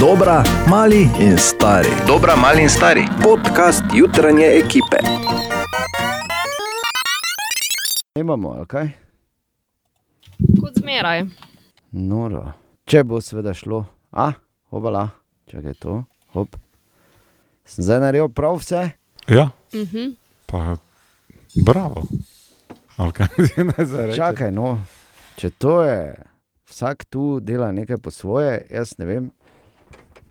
Dobra, mali in stari. Dobra, mali in stari. Podcast jutranje ekipe. Imamo, ali kaj? Kot zmeraj. Noro. Če bo seveda šlo, a, obala, čakaj to, hop. Sem zdaj naredil prav vse? Ja, Mhm. pa bravo. Ali kaj zdaj rečem? Čakaj, no, če to je, vsak tu dela nekaj po svoje, jaz ne vem.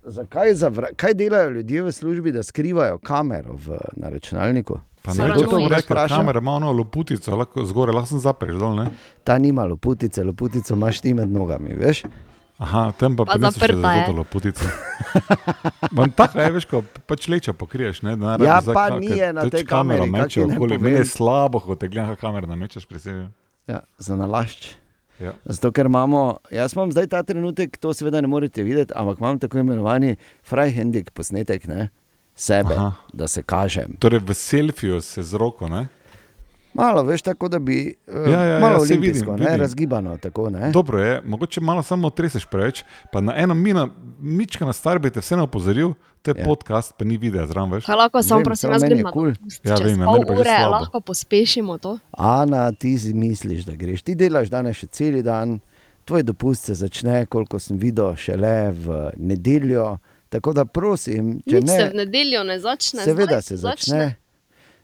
Zakaj, zavra, kaj delajo ljudje v službi, da skrivajo kamero v, na računalniku? Pa ne, če to reče, vprašam. kamera ima ono loputico, lahko zgoraj, lahko sem zapreš dol, ne? Ta nima loputice, loputico imaš ti med nogami, veš? Aha, tam pa zaprta je. za to loputico. Mam tako, je, veš, ko pač leča pokriješ, ne? Da ne Ja, rabiš zdaj pa ka- ni ka- je na tudi tej kamero kameri, kak meče okoli. Meni je slabo, ko te gledam, kamero namečeš pri sebi. Ja, za nalašč. Ja. Zato, ker imamo, jaz imam zdaj ta trenutek, to seveda ne morete videti, ampak imam tako imenovani freehanding posnetek ne, sebe. Aha. da se kažem. Torej v selfiju se z roko, ne? Malo, veš, tako da bi eh, Ja, ja, ja, malo saj olimpijsko, vidim, ne, vidim. razgibano. Tako, ne. Dobro je, mogoče malo samo treseš preveč, pa na eno mina, mička na star bi te vseeno opozoril, to je Ja. ja. podcast, pa ni videa zraven, veš. Kaj lahko samo prosim, jaz grem na kul. Ja, vem, ja, pol meni pa že ure slabo. lahko pospešimo to. Ana, ti si misliš, da greš. Ti delaš danes še cel dan, tvoj dopust se začne, koliko sem videl, šele v nedeljo. Tako da prosim, če Nič se v ne, nedeljo ne začne. seveda zdaj se začne.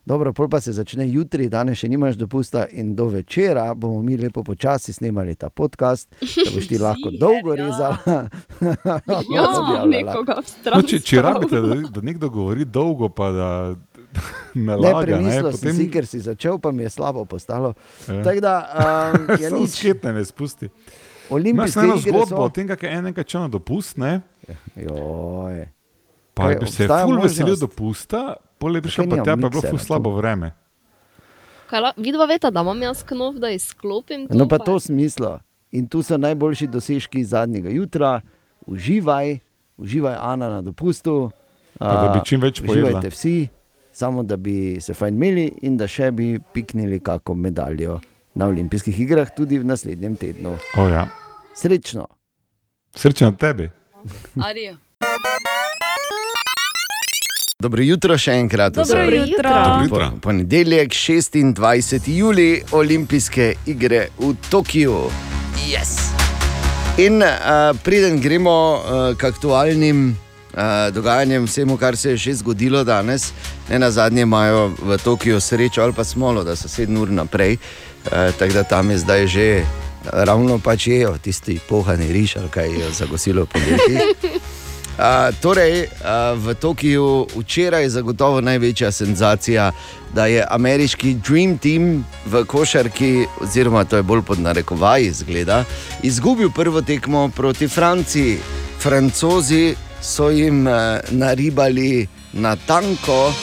Dobro, pol pa se začne jutri, danes še nimaš dopusta, in do večera bomo mi lepo počasi snemali ta podcast, da boš ti lahko Ziher, dolgo ja. rezala. Ja, objavljala. nekoga v stran. No, če, če rabite, da, da nekdo govori dolgo, pa da ne Ne, laga, ne, premislil sem potem si, ker si začel, pa mi je slabo postalo. Ja. Tako da, um, je samo nič. sketne ne spusti. Imaš Olimpijske eno igre zgodbo o so. tem, kako je enkrat šel na dopust, ne? Joj. Pa je se obstaja ful veselil dopusta, pol je prišel Zakaj pa tja, pa je bilo miksera ful tu? slabo vreme. Vidva veta, da imam jaz knov, da izklopim. No, pa to smisla. In tu so najboljši dosežki zadnjega jutra. Uživaj, uživaj, Ana, na dopustu. Pa da bi čim več pojedla. Uživajte vsi, samo da bi se fajn imeli in da še bi piknili kako medaljo na olimpijskih igrah tudi v naslednjem tednu. O, ja. Srečno! Srečno tebi. Arijo. Dobro jutro še enkrat. Dobro vsem. jutro. Dobro Po, jutro. ponedeljek, 26. juli, olimpijske igre v Tokiu. Yes. In uh, preden gremo uh, k aktualnim uh, dogajanjem, vsemu, kar se je že zgodilo danes, ne na zadnje imajo v Tokiu srečo ali pa smolo, da so sedem ur naprej, uh, tako da tam je zdaj že ravno pač jejo tisti pohani riž ali kaj je zagosilo podjetje. Uh, torej, uh, v Tokiu včeraj je zagotovo največja senzacija, da je ameriški Dream Team v košarki, oziroma to je bolj pod narekovaji, zgleda, izgubil prvo tekmo proti Franciji. Francozi so jim uh, naribali na tanko.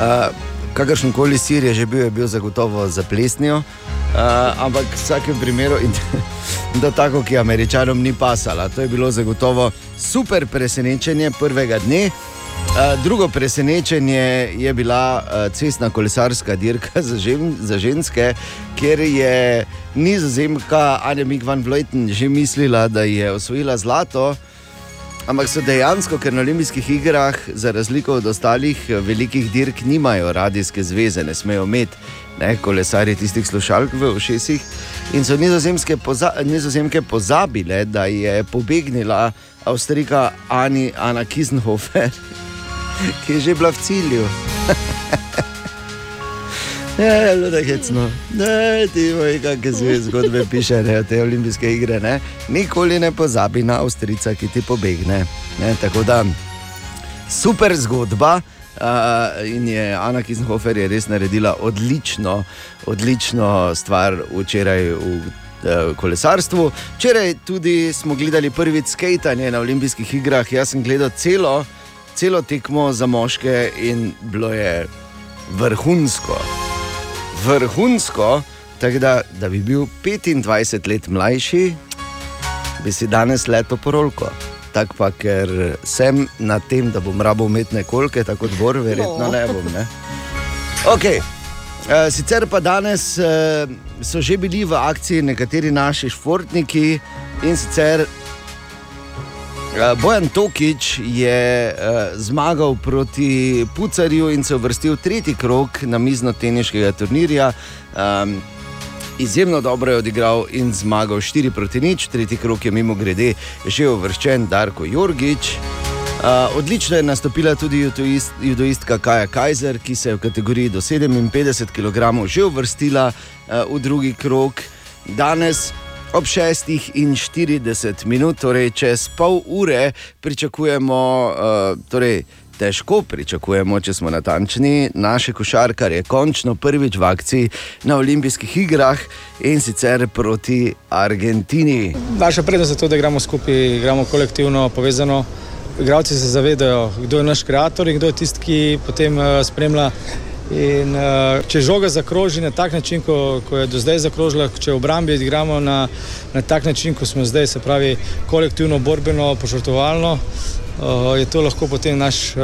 Uh, kakršen koli sir je že bil, je bil zagotovo za plesnijo. Uh, ampak v vsakem primeru, in da tako, ki američanom ni pasala. To je bilo zagotovo super presenečenje prvega dne. Uh, drugo presenečenje je bila uh, cestna kolesarska dirka za, žen, za ženske, kjer je nizozemka Anja Mik van Vleuten že mislila, da je osvojila zlato. Ampak so dejansko, ker na olimpijskih igrah, za razliko od ostalih eh, velikih dirk, nimajo radijske zveze, ne smejo imeti ne, kolesarji tistih slušalk v ušesih. In so nizozemske, poza nizozemke pozabile, da je pobegnila Avstrika Ani, Ana Kisenhofer, ki je že bila v cilju. Ja, zelo hecno. Ne, ti moj, kakšne zve zgodbe piše, ne, te olimpijske igre. Ne. Nikoli ne pozabi na Avstrica, ki ti pobegne. Ne, tako da super zgodba. Uh, in je Ana Kisenhofer je res naredila odlično, odlično stvar včeraj v uh, kolesarstvu. Včeraj tudi smo gledali prvič skajtanje na olimpijskih igrah. Jaz sem gledal celo, celo tekmo za moške in bilo je vrhunsko vrhunsko, tako da, da bi bil 25 let mlajši, bi si danes leto porolko. Tako pa, ker sem na tem, da bom rabo umetne kolke, tako dvor, verjetno No. ne bom. Ne? Okay. Uh, sicer pa danes uh, so že bili v akciji nekateri naši športniki in sicer Uh, Bojan Tokič je zmagal proti Pucarju in se uvrstil v tretji krok na mizno-teniškega turnirja. Um, izjemno dobro je odigral in zmagal 4 proti nič, tretji krok je mimo grede že uvrščen Darko Jorgič. Uh, odlično je nastopila tudi judoist, judoistka Kaja Kajzer, ki se je v kategoriji do 57 kg že uvrstila uh, v drugi krok. Danes ob 6:40 minut, torej čez pol ure, pričakujemo, uh, torej težko pričakujemo, če smo natančni, naše košarkarje končno prvič v akciji na olimpijskih igrah in sicer proti Argentini. Naša prednost je to, da igramo skupaj, igramo kolektivno, povezano. Igravci se zavedajo, kdo je naš ustvarjalec in kdo je tisti, ki potem uh, spremlja. In, uh, če žoga zakroži na tak način, kot ko je do zdaj zakrožila, če v obrambi igramo na, na tak način, kot smo zdaj, se pravi kolektivno, borbeno, požrtovalno, je to lahko potem naš uh,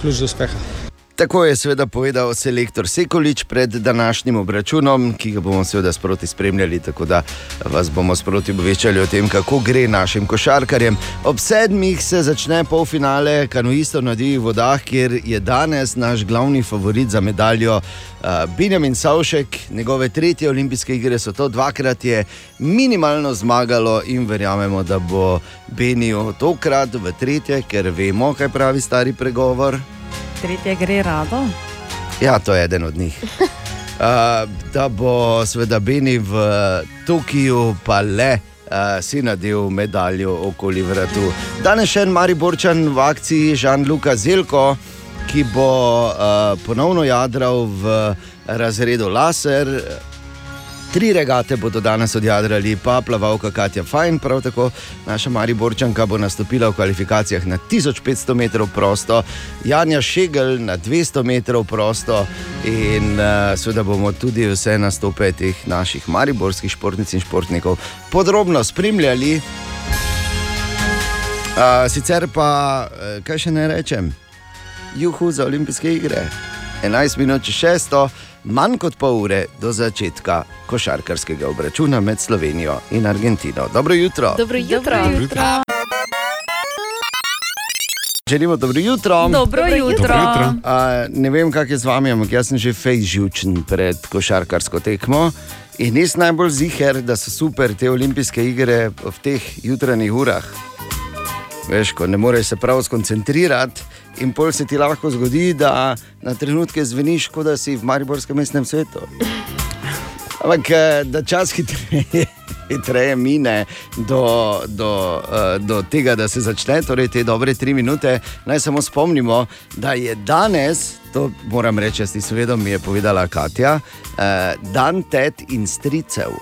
ključ do uspeha. Tako je seveda povedal selektor Sekolič pred današnjim obračunom, ki ga bomo seveda sproti spremljali, tako da vas bomo sproti obveščali o tem, kako gre našim košarkarjem. Ob sedmih se začne polfinale kanuistov na divjih vodah, kjer je danes naš glavni favorit za medaljo uh, Benjamin Savšek. Njegove tretje olimpijske igre so to dvakrat je minimalno zmagalo in verjamemo, da bo Benijo tokrat v tretje, ker vemo, kaj pravi stari pregovor. Tretje gre rado. Ja, to je eden od njih. Uh, da bo seveda Beni v Tokiu, pa le uh, si nadel medaljo okoli vratu. Danes še en Mariborčan v akciji, Žan-Luka Zelko, ki bo uh, ponovno jadral v razredu Laser. Tri regate bodo danes odjadrali, pa plavalka Katja Fajn, prav tako naša Mariborčanka bo nastopila v kvalifikacijah na 1500 metrov prosto, Janja Šegel na 200 metrov prosto in uh, seveda bomo tudi vse nastope teh naših mariborskih športnic in športnikov podrobno spremljali. Uh, sicer pa, uh, kaj še ne rečem, juhu za olimpijske igre. 11 minut čez 6 manj kot pol ure do začetka košarkarskega obračuna med Slovenijo in Argentino. Dobro jutro. Dobro jutro. Dobro jutro. Želimo dobro jutro. Dobro jutro. Dobro jutro. A, ne vem, kak je z vami, ampak jaz sem že fej živčen pred košarkarsko tekmo. In res najbolj ziger, da so super te olimpijske igre v teh jutranjih urah. Veš, ko ne moreš se prav skoncentrirati, in pol se ti lahko zgodi, da na trenutke zveniš, kot da si v Mariborskem mestnem svetu. Ampak eh, da čas hitreje, hitreje mine do, do, uh, do tega, da se začne, torej te dobre tri minute. Naj samo spomnimo, da je danes, to moram reči, jaz ti seveda mi je povedala Katja, uh, dan tet in stricev.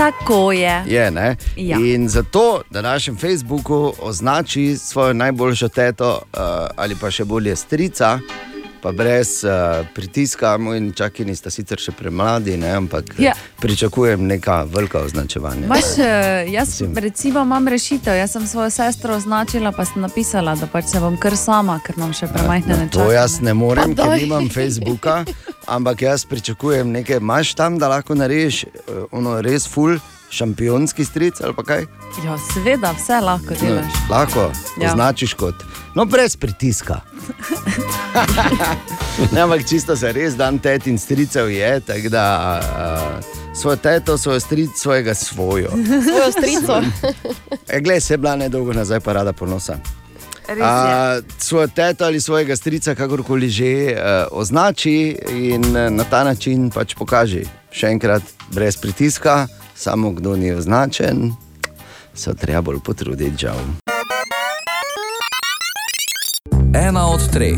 Tako je. Je, ne? Ja. In zato na našem Facebooku označi svojo najboljšo teto uh, ali pa še bolje strica. Pa brez uh, pritiska, moj čakini sta sicer še premladi, ne, ampak Ja. ja. pričakujem neka velika označevanja. Maš, eh, jaz Mislim. recimo imam rešitev. Jaz sem svojo sestro označila, pa sem napisala, da pač se bom kar sama, ker imam še premajhne nečake. to jaz ne morem, Pa ker daj. nimam Facebooka, ampak jaz pričakujem nekaj. Imaš tam, da lahko narediš ono res full šampionski stric ali pa kaj? Ja, seveda, vse lahko No, delaš. lahko Ja. označiš kot, no, brez pritiska. ne, ampak čisto se res dan tet in stricev je, tako da uh, svojo teto, svojo stric, svojega svojo. Svojo strico. E, glej, se je bila nedolgo nazaj, pa rada ponosa. A, svojo teto ali svojega strica, kakorkoli že, uh, označi in uh, na ta način pač pokaži. Še enkrat, brez pritiska, samo kdo ni označen, se treba bolj potruditi, žal. Ena od treh,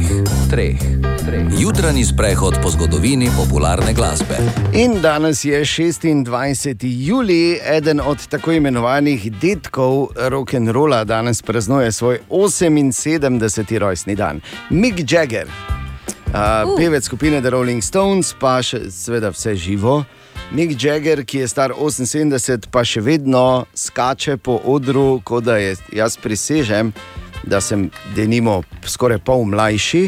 treh, treh. Jutranji sprehod po zgodovini popularne glasbe. In danes je 26. juli, eden od tako imenovanih detkov rock'n'rolla, danes praznuje svoj 78. rojstni dan. Mick Jagger, uh, pevec skupine The Rolling Stones, pa še seveda vse živo. Mick Jagger, ki je star 78, pa še vedno skače po odru, kot da je jaz prisežem, da sem denimo skoraj pol mlajši,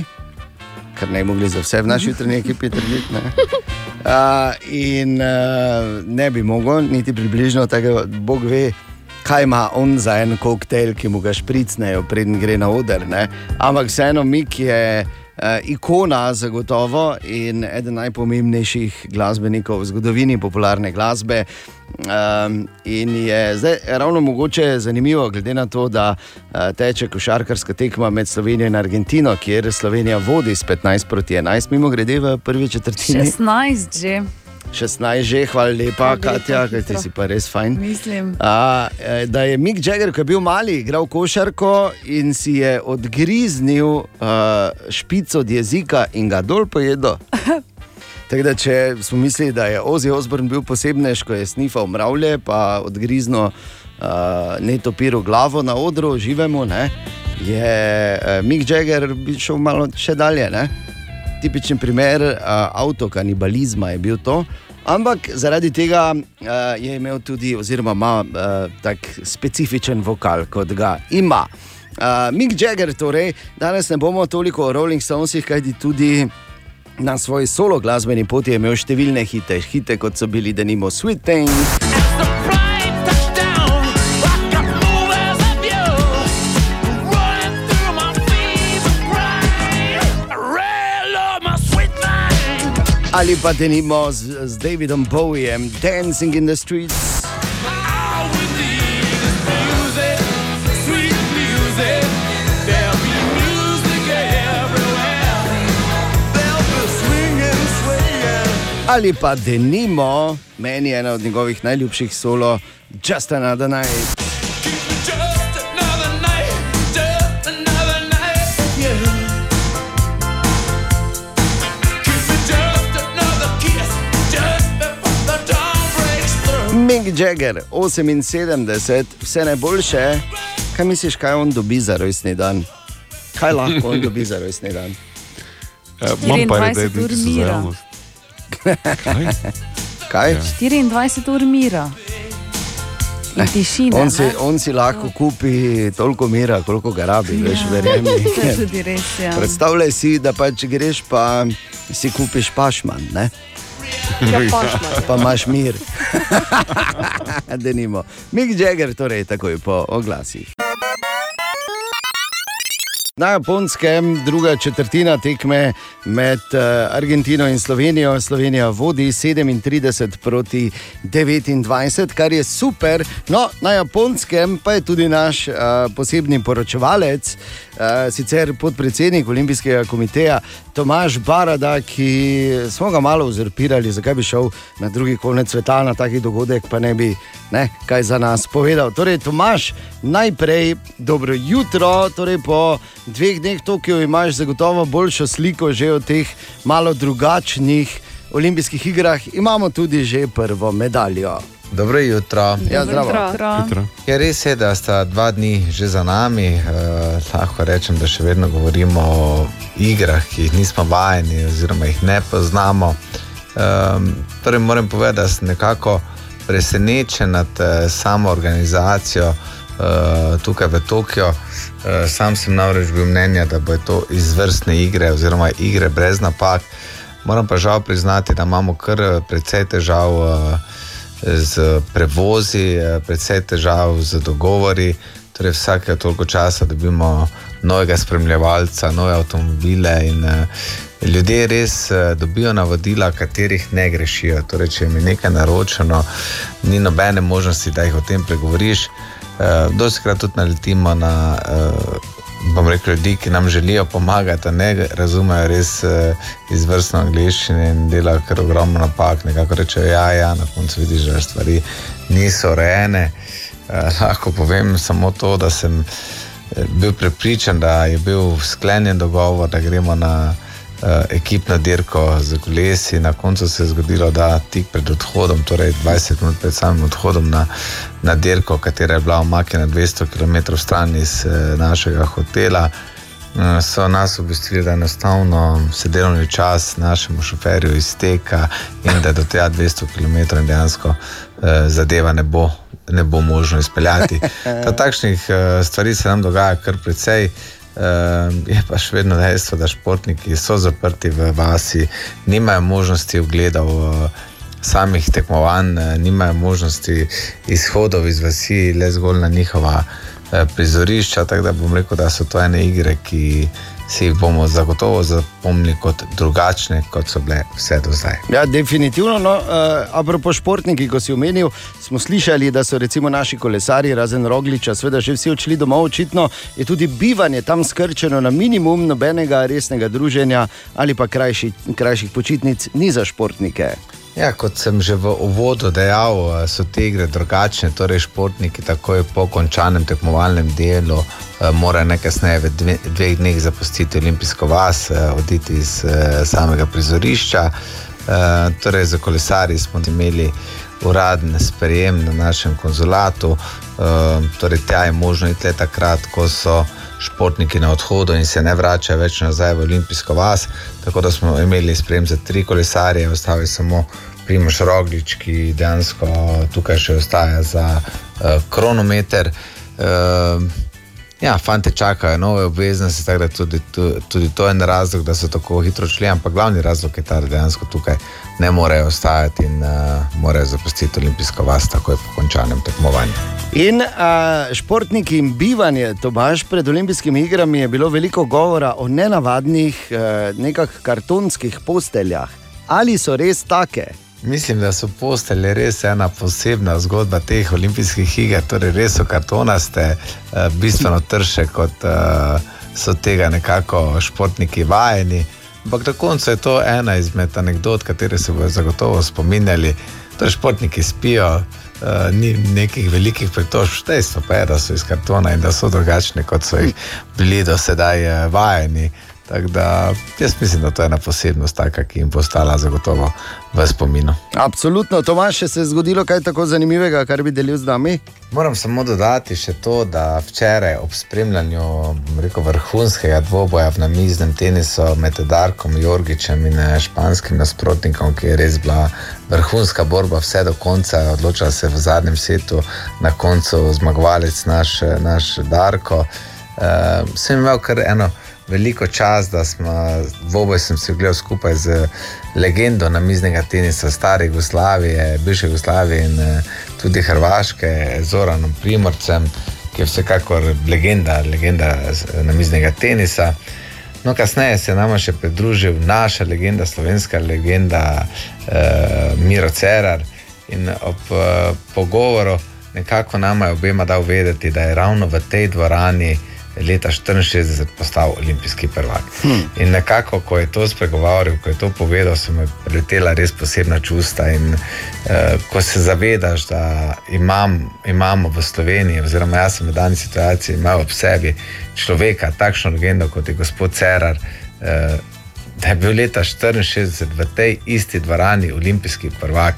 kar ne bi mogli za vse v naši jutranji ekipi trditi. Uh, in uh, ne bi mogel, niti približno tako, Bog ve, kaj ima on za en koktejl, ki mu ga špricnejo, preden gre na oder. Ne? Ampak vseeno, Mik je. Uh, ikona, zagotovo, in eden najpomembnejših glasbenikov v zgodovini popularne glasbe. Um, in je zdaj ravno mogoče zanimivo, glede na to, da uh, teče košarkarska tekma med Slovenijo in Argentino, kjer Slovenija vodi s 15 proti 11, mimo grede v prvi četrtini. 16 že. 16 že, hvala lepa, Ja, Katja, ker ti si pa res fajn. Mislim. A, eh, da je Mick Jagger, ki je bil mali, igral košarko in si je odgriznil uh, špico od jezika in ga dol pojedel. Tako da, če smo mislili, da je Ozzy Osbourne bil posebnež, ko je snifal mravlje, pa odgrizno uh, netopiro glavo na odru, živemo, ne, je uh, Mick Jagger šel malo še dalje. Ne. Tipičen primer uh, avtokanibalizma je bil to. Ampak zaradi tega uh, je imel tudi, oziroma ima uh, tak specifičen vokal, kot ga ima. Uh, Mick Jagger, torej, danes ne bomo toliko o Rolling Stonesih, kajti tudi na svoji solo glasbeni poti je imel številne hite, hite kot so bili denimo Sweet Thing. Ali pa denimo z, z Davidom Bowiem, Dancing in the Streets. Ali pa denimo, meni je ena od njegovih najljubših solo, Just Another Night. Mick Jagger, 78, vse najboljše. Kaj misliš, kaj on dobi za rojstni dan? Kaj lahko on dobi za rojstni dan? Eh, Imam pa 24 red, ur da za mira. javnost. Kaj? Kaj? Ja. 24 ur mira. In tišina. On si, ne? on si lahko kupi toliko mira, koliko ga rabi, veš, verjemi. Res. Ja. Predstavljaj si, da pač greš pa si kupiš pašman, ne? Ja, pa imaš mir. Denimo. Mick Jagger, torej takoj po oglasih. Na japonskem druga četrtina tekme med uh, Argentino in Slovenijo. Slovenija vodi 37 proti 29, kar je super. No, na japonskem pa je tudi naš uh, posebni poročevalec, uh, sicer podpredsednik Olimpijskega komiteja Tomaž Barada, ki smo ga malo uzurpirali, zakaj bi šel na drugi konec sveta na taki dogodek, pa ne bi ne, kaj za nas povedal. Torej, Tomaž, najprej dobro jutro, torej po dveh dneh Tokio imaš zagotovo boljšo sliko že o teh malo drugačnih olimpijskih igrah, imamo tudi že prvo medaljo. Dobro jutro. Ja, zdravo. Jutro. Hitro. Je res je, da sta dva dni že za nami. Eh, lahko rečem, da še vedno govorimo o igrah, ki jih nismo vajeni, oziroma jih ne poznamo. Um, torej moram povedati, da sem nekako presenečen nad eh, samo organizacijo eh, tukaj v Tokiu. Eh, sam sem namreč bil mnenja, da bo to izvrstne igre, oziroma igre brez napak. Moram pa žal priznati, da imamo kar eh, precej težav. Eh, z prevozi, eh, predvsej težav z dogovori. Torej, vsake toliko časa dobimo novega spremljevalca, nove avtomobile in uh, ljudje res uh, dobijo navodila, katerih ne grešijo. Torej, če jim je nekaj naročeno, ni nobene možnosti, da jih o tem pregovoriš. Uh, Doskrat tudi naletimo na. Bom rekel, ljudi, ki nam želijo pomagati, ne razumejo res uh, izvrstno angliščino in delajo kar ogromno napak. Nekako rečejo, ja, ja, na koncu vidiš, da stvari niso urejene. Uh, lahko povem samo to, da sem eh, bil prepričan, da je bil sklenjen dogovor, da gremo na ekipno dirko z kolesi. Na koncu se je zgodilo, da tik pred odhodom, torej 20 minut pred samim odhodom na, na dirko, katera je bila omaknjena 200 km stran iz uh, našega hotela. eh, So nas obvestili, da enostavno se delovni čas našemu šoferju izteka in da do tega 200 km dejansko eh, zadeva ne bo, ne bo možno izpeljati. Ta, takšnih eh, stvari se nam dogaja kar precej. Uh, je pa še vedno dejstvo, da športniki so zaprti v vasi, nimajo možnosti ogledov uh, samih tekmovanj, eh, nimajo možnosti izhodov iz vasi, le zgolj na njihova eh, prizorišča. Tako da bom rekel, da so to ene igre, ki si jih bomo zagotovo zapomnili kot drugačne, kot so bile vse do zdaj. Ja, definitivno. No, uh, apropo športniki, ko si omenil, smo slišali, da so recimo naši kolesari, razen Rogliča, seveda že vsi odšli domov. Očitno je tudi bivanje tam skrčeno na minimum, nobenega resnega druženja ali pa krajši, krajših počitnic ni za športnike. Ja, kot sem že v uvodu dejal, eh, so te igre drugačne. Torej, športniki takoj po končanem tekmovalnem delu eh, morajo nekaj v dve, dveh dneh zapustiti olimpijsko vas, eh, oditi iz samega prizorišča. Torej, za kolesarji smo imeli uradni sprejem na našem konzulatu, torej, tja je možno iti takrat, ko so športniki na odhodu in se ne vračajo več nazaj v olimpijsko vas. Tako da smo imeli sprejem za tri kolesarje, ostali samo Primoš Roglič, ki dejansko tukaj še ostaja za uh, kronometer. Uh, ja, fanti čakajo nove obveznosti, tako da tudi, tudi to je en razlog, da so tako hitro šli, ampak glavni razlog je ta, da dejansko tukaj ne morejo ostati in uh, morajo zapustiti olimpijsko vas, takoj po končanem tekmovanju. In uh, športniki in bivanje, to baš pred olimpijskimi igrami, je bilo veliko govora o nenavadnih, uh, nekakšnih kartonskih posteljah. Ali so res take? Mislim, da so postelje res ena posebna zgodba teh olimpijskih iger, torej res so kartonaste, uh, bistveno trše kot uh, so tega nekako športniki vajeni. Ampak na koncu je to ena izmed anegdot, katero se bodo zagotovo spominjali. Torej, športniki spijo, uh, ni nekih velikih pritožb, dejstvo pa je, da so iz kartona in da so drugačni, kot so jih bili do sedaj vajeni. Tako da jaz mislim, da to je ena posebnost, taka, ki jim bo ostala zagotovo v spominu. Absolutno, Tomaš, se je zgodilo kaj tako zanimivega, kar bi delil z nami? Moram samo dodati še to, da včeraj ob spremljanju rekel, vrhunskega dvoboja v namiznem tenisu med Darkom Jorgičem in eh, španskim nasprotnikom, ki je res bila vrhunska borba vse do konca, odločila se v zadnjem setu, na koncu zmagovalec naš, naš Darko. Uh, sem imel kar eno veliko čas, da smo dvoboj se ogledal skupaj z legendo namiznega tenisa, stare Jugoslavije, bivše Jugoslavije in eh, tudi Hrvaške, Zoranom Primorcem, ki je vsekakor legenda, legenda namiznega tenisa. No, kasneje se nam je še pridružil naša legenda, slovenska legenda eh, Miro Cerar in ob eh, pogovoru nekako nama je obema dal vedeti, da je ravno v tej dvorani leta 64 postal olimpijski prvak. Hmm. In nekako, ko je to spregovoril, ko je to povedal, so me preletela res posebna čustva. In uh, ko se zavedaš, da imam, imamo v Sloveniji, oziroma jaz sem v dani situaciji imel ob sebi človeka, takšno legendo kot je gospod Cerar. Uh, da je bil leta 64 v tej isti dvorani olimpijski prvak.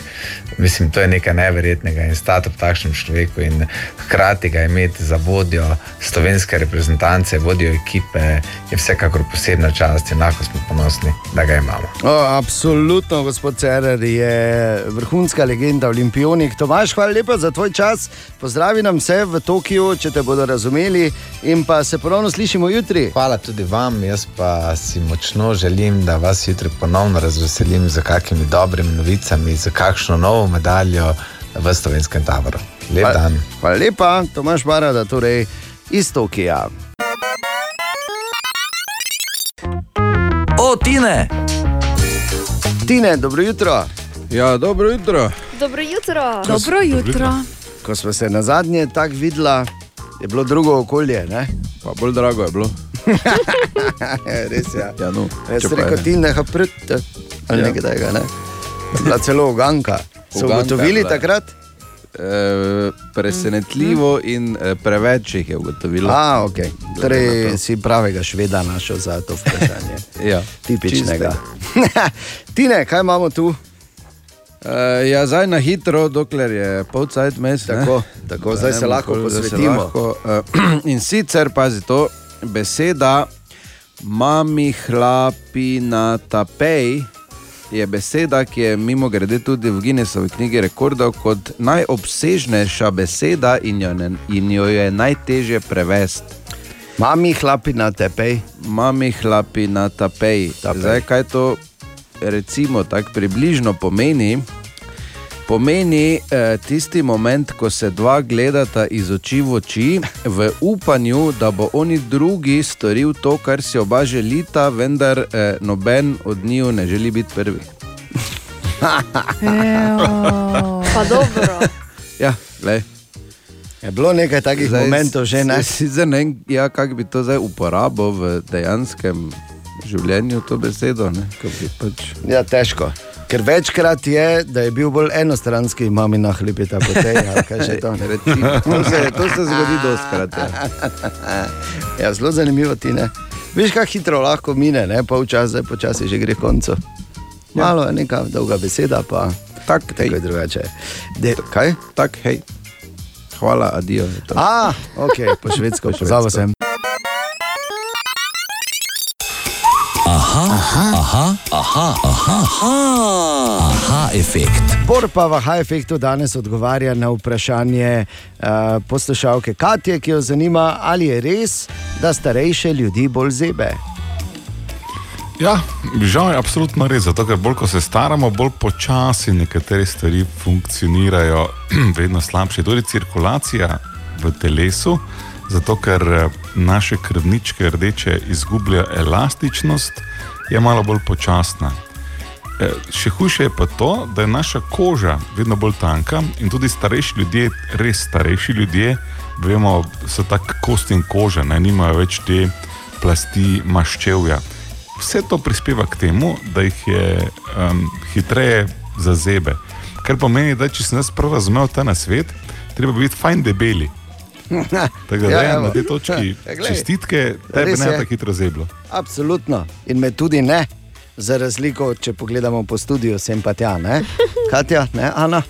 Mislim, to je nekaj neverjetnega in stati v takšnem človeku in hkrati ga imeti za vodjo slovenske reprezentance, vodjo ekipe, je vsekakor posebna čast in lahko smo ponosni, da ga imamo. O, absolutno, gospod Cerer je vrhunska legenda, olimpijonik. Tomaš, hvala lepa za tvoj čas. Pozdravi nam vse v Tokiu, če te bodo razumeli in pa se ponovno slišimo jutri. Hvala tudi vam, jaz pa si močno želim da vas jutri ponovno razveselim z kakimi dobrimi novicami, z kakšno novo medaljo v slovenskem taboru. Lep hvala, dan. Hvala lepa, Tomaš Barada, torej iz Tokija. O, Tine! Tine, dobro jutro. Ja, dobro jutro. Dobro jutro. Dobro jutro. Ko smo se na zadnje tako videli, je bilo drugo okolje. Ne? Pa bolj drago je bilo. Res je. Ja, no, Jaz sem rekel, ti ne haprit, ali ja. nekaj tega. Ne? Bila celo uganka. So ugotovili takrat? E, presenetljivo in e, preveč jih je ugotovilo. A, okay. Torej, si pravega šveda našel za to vprašanje. ja, Tipičnega. Tine, kaj imamo tu? Uh, ja, zdaj na hitro, dokler je pol cajt mes. Tako, tako zdaj se lahko posvetimo. Lahko, uh, in sicer, pazi to, beseda mami hlapi na tapej je beseda, ki je mimo grede tudi v Guinnessovi knjigi rekordov kot najobsežnejša beseda in jo, ne, in jo je najtežje prevesti. Mami hlapi na tepej. Mami hlapi na tapej. tapej. Zdaj, kaj to recimo tako približno pomeni? Pomeni eh, tisti moment, ko se dva gledata iz oči v oči, v upanju, da bo oni drugi storil to, kar si oba želita, vendar eh, noben od njiju ne želi biti prvi. Pa dobro. Ja, glej. Je bilo nekaj takih Zdaj, momentov že ne. s- Sicer ne vem, ja, kako bi to zdaj uporabil v dejanskem življenju, to besedo. Ne, pač... Ja, težko. Ker večkrat je, da je bil bolj enostranski, mami na hlipita po tej, ali kaj že to. Recimo, to, se, to se zgodi doskrat. Ja. Ja, zelo zanimivo ti ne. Veš, kako hitro lahko mine, ne? časa, zdaj počasi že gre k koncu. Malo je neka dolga beseda, pa tak, tako je drugače. De, kaj? Tak, hej. Hvala, adijo. je to. A, ok, po švedsko, pozabil sem. Aha, aha, aha, aha, aha, aha, aha efekt. Bor pa v High Effectu danes odgovarja na vprašanje uh, poslušalke Katje, ki jo zanima, ali je res, da starejše ljudi bolj zebe. Ja, žal je absolutno res, zato ker bolj ko se staramo, bolj počasi nekatere stvari funkcionirajo, vedno slabše. Tudi cirkulacija v telesu, zato ker eh, naše krvničke rdeče izgubljajo elastičnost, je malo bolj počasna. Eh, Še hujše je pa to, da je naša koža vedno bolj tanka in tudi starejši ljudje, res starejši ljudje, vemo, so tako kost in koža, ne nimajo več te plasti maščevja. Vse to prispeva k temu, da jih je um, hitreje zazebe. Kar pomeni, da če sem jaz prav razumel ta nasvet, treba biti fajn debeli. Tako da Ja, ja, na tej točki Ja, glej. čestitke, tebi Res ne je. tako hitro zeblo. Absolutno. In me tudi ne, za razliko, če pogledamo po studiu, sem pa tja, ne? Katja, ne, Ana,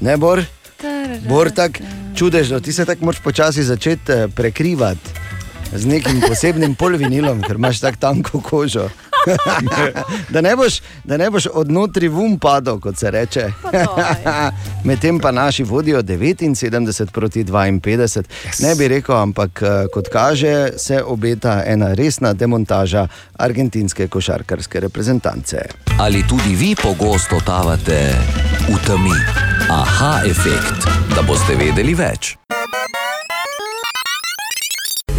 ne Bor. Bor tak čudežno, ti se tako moraš počasi začeti eh, prekrivati z nekim posebnim polvinilom, ker imaš tako tanko kožo. da, ne boš, da ne boš odnotri vum padel, kot se reče. Medtem pa naši vodijo 79 proti 52. Yes. Ne bi rekel, ampak eh, kot kaže, se obeta ena resna demontaža argentinske košarkarske reprezentance. Ali tudi vi pogosto totavate v temi? Aha efekt, da boste vedeli več.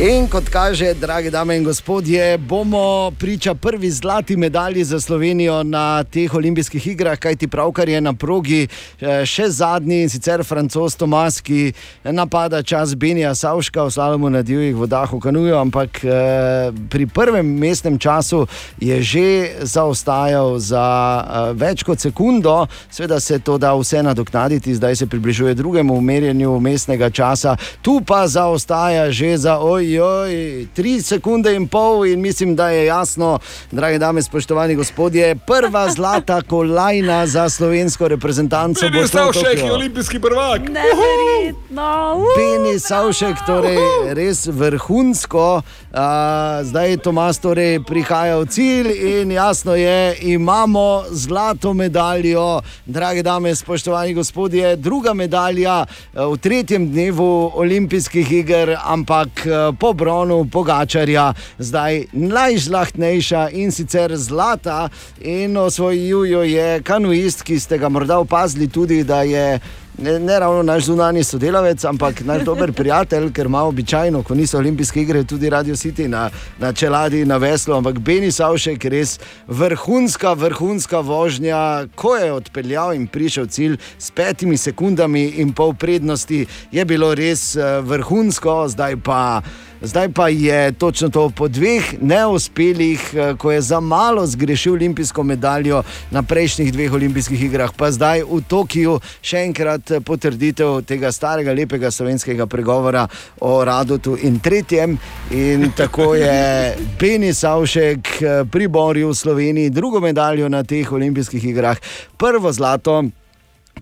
In kot kaže, drage dame in gospodje, bomo priča prvi zlati medalji za Slovenijo na teh olimpijskih igrah, kajti pravkar je na progi eh, še zadnji in sicer francos Tomas, ki napada čas Benija Savška v slalomu na divjih vodah v Kanuju, ampak eh, pri prvem mestnem času je že zaostajal za eh, več kot sekundo, seveda se to da vse nadoknaditi, zdaj se približuje drugemu merjenju mestnega časa, tu pa zaostaja že za oj. Ojoj, tri sekunde in pol, in mislim, da je jasno, drage dame, spoštovani gospodje, prva zlata kolajna za slovensko reprezentanco. bo šla v Tokio. olimpijski prvak. Neverjetno. Peni Savšek, torej res vrhunsko. A, zdaj Tomas torej prihaja v cilj in jasno je, imamo zlato medaljo, drage dame, spoštovani gospodje, druga medalja eh, v tretjem dnevu olimpijskih iger, ampak eh, po bronu Pogačarja, zdaj najžlahtnejša in sicer zlata. In osvojil jo je kanuist, ki ste ga morda opazili tudi, da je ne, ne ravno naš zunani sodelavec, ampak naš dober prijatelj, ker ima običajno, ko niso olimpijske igre, tudi Radio City na, na čeladi, na veslu, ampak Beni Savšek je res vrhunska, vrhunska vožnja. Ko je odpeljal in prišel cilj s petimi sekundami in pol prednosti, je bilo res eh, vrhunsko, zdaj pa. Zdaj pa je točno to po dveh neuspelih, eh, ko je za malo zgrešil olimpijsko medaljo na prejšnjih dveh olimpijskih igrah, pa zdaj v Tokiu še enkrat eh, potrditev tega starega, lepega slovenskega pregovora o Radotu in tretjem. In tako je Beni Savšek eh, priboril Sloveniji drugo medaljo na teh olimpijskih igrah, prvo zlato.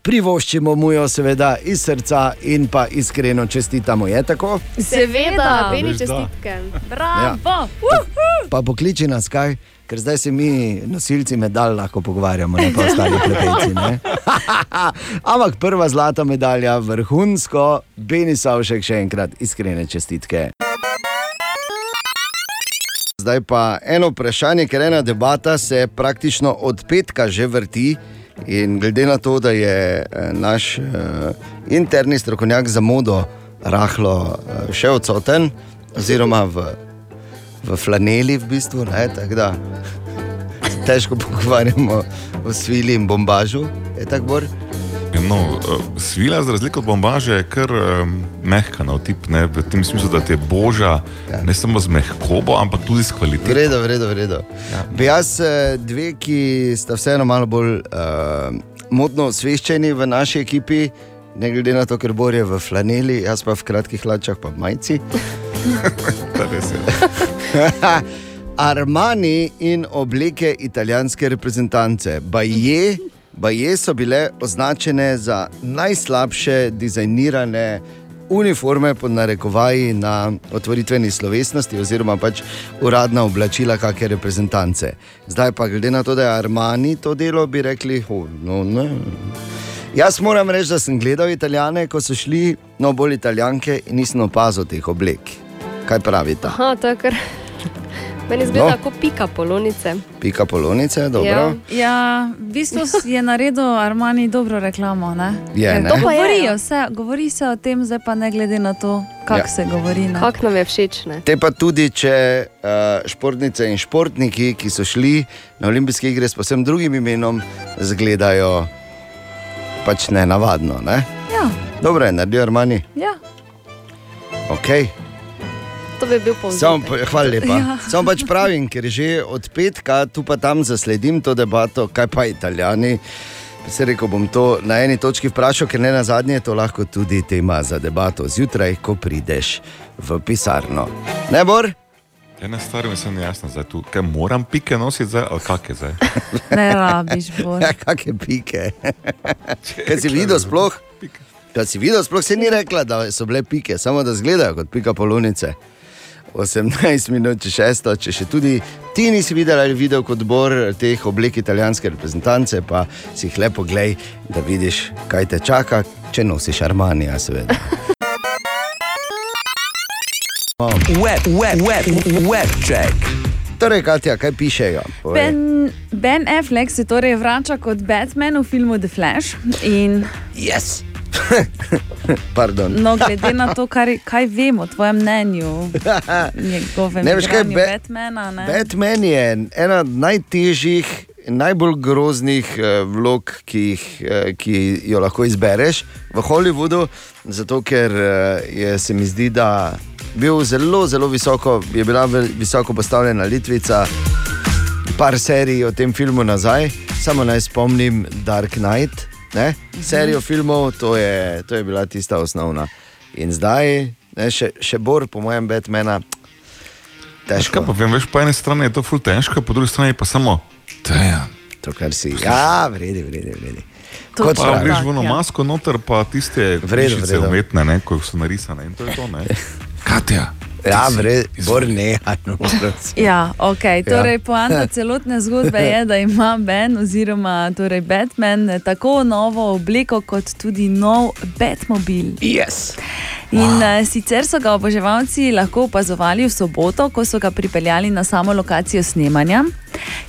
Privoščimo mu jo, seveda, iz srca in pa iskreno čestitamo. Je tako? Seveda, da. čestitke. Bravo. Pa pokliči nas kaj, ker zdaj se mi, nosilci medalj, lahko pogovarjamo, ne pa ostali plepejci. ne. Ampak prva zlata medalja, vrhunsko, Beni Savšek, še enkrat iskrene čestitke. Zdaj pa eno vprašanje, ker ena debata se praktično od petka že vrti In glede na to, da je eh, naš uh, interni strokovnjak za modo rahlo uh, še odsoten, oziroma v, v flaneli, v bistvu, ne, tako da težko pogovarjamo o svili in bombažu, je tako bor. No, eh, svila, za razliko od bombaže, je kar um, mehka na otip, ne, v tem smislu, da ti je boža ja. ne samo z mehkobo, ampak tudi s kvaliteto. Vredo, vredo, vredo. Ja. Bi jaz eh, dve, ki sta vseeno malo bolj uh, modno osveščeni v naši ekipi, ne glede na to, ker Bor je v flaneli, jaz pa v kratkih hlačah, pa v majici. To je res, ja. Armani in obleke italijanske reprezentance. Baje, baje so bile označene za najslabše dizajnirane uniforme pod narekovaji na otvoritveni slovesnosti, oziroma pač uradna oblačila kakšne reprezentance. Zdaj pa, glede na to, da je Armani to delo, bi rekli, oh, no, ne. Jaz moram reči, da sem gledal italijane, ko so šli, no bolj italijanke, in nisem opazil teh oblek. Kaj pravite? Aha, to je kar. Meni zgleda No. kot pika polonice. Pika polonice, dobro. Ja. Ja, v bistvu je naredil Armani dobro reklamo. Ne? Je, ne? To pa Govorijo se, govori se o tem, zdaj pa ne glede na to, kako Ja. se govori. ne. Kak nam je všeč, ne? Te pa tudi, če uh, športnice in športniki, ki so šli na olimpijske igre s posebno drugim imenom, zgledajo pač ne navadno. Ne? Ja, Dobro je, naredijo Armani. ja. Okay. To bi bil Samo, povzetek. pa- hvala lepa. Ja. Samo pač pravim, ker že od petka tu pa tam zasledim to debato, kaj pa italijani. Se rekel bom to na eni točki vprašal, ker ne na zadnje je to lahko tudi tema za debato zjutraj, ko prideš v pisarno. Ne bor? Ena stvar mi je jasna, zdaj tu, kaj moram pike nositi zdaj, ali kak je zdaj. Ne rabiš, bolj. Ja, kakšne pike. Kaj si videl sploh? Kaj si videl sploh, se ni rekla, da so bile pike, samo da izgledajo kot pika polonice. 18 minut, če šesto, če še tudi ti nisi videl ali videl kot bor teh oblek italijanske reprezentance, pa si jih lepo glej, da vidiš, kaj te čaka, če nosiš armanija, seveda. Web, web, web, web check. Torej, Katja, kaj pišejo? Povej. Ben, ben Affleck se torej vrača kot Batman v filmu The Flash. In, Yes! Pardon. no, glede na to, kar, kaj vemo o tvojem mnenju, njegovem Ne veš, kaj Ba- Batmana. Ne? Batman je ena najtežjih, najbolj groznih eh, vlog, ki, jih, eh, ki jo lahko izbereš v Hollywoodu, zato ker eh, je, se mi zdi, da bil zelo, zelo visoko, je bila visoko postavljena Litvica. Par serij o tem filmu nazaj, samo naj spomnim Dark Knight, ne? serijo filmov, to je, to je bila tista osnovna. In zdaj, ne, še, še bolj, po mojem, Batmana, Težko. Pa vem, veš, po eni strani je to ful težko, po drugi strani pa samo. Dejan. To, kar si. Ja, vredi, vredi. vredi. To Kot pa praviš. greš v eno ja. masko noter, pa tiste Vredo, vrišice vredo. umetne, ne, ko so narisane in to je to, ne. Katja. Ja, si- bor ne. Ja, okay. torej, poanta celotne zgodbe je, da ima Ben oziroma torej Batman eh, tako novo obleko, kot tudi nov Batmobil. Yes. In uh, sicer so ga oboževalci lahko opazovali v soboto, ko so ga pripeljali na samo lokacijo snemanja.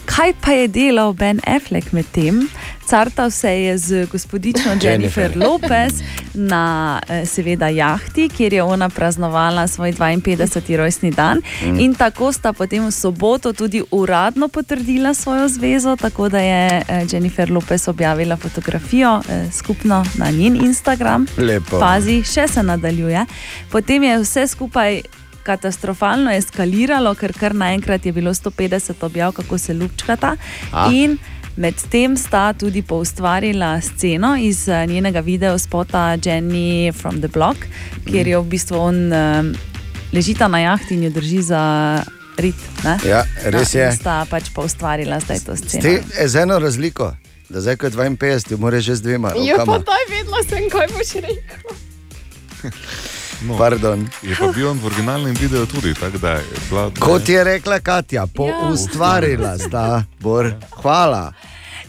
Kaj pa je delal Ben Affleck med tem? Cartal se je z gospodično Jennifer Lopez na eh, seveda jahti, kjer je ona praznovala svoj 52. rojstni dan. In tako sta potem v soboto tudi uradno potrdila svojo zvezo, tako da je eh, Jennifer Lopez objavila fotografijo eh, skupno na njen Instagram. Lepo. Pazi, še se nadaljuje. Potem je vse skupaj katastrofalno eskaliralo, ker kar naenkrat je bilo 150 objav, kako se lupčkata. A. In medtem sta tudi poustvarila sceno iz eh, njenega videospota Jenny from the Block, kjer je v bistvu on um, ležita na jahti in jo drži za rit. Ne? Ja, res Ja, je. Sta pač poustvarila zdaj to sceno. Ste e, z eno razliko, da zdaj ko je 52, moraš že z dvema Ja, pa rokama. daj, vedela sem, kaj boš rekel. No, Pardon. je pa bil on v originalnem videu tudi, tako da je bila. Kot je rekla Katja, Ja. poustvarila sta, bor. Hvala.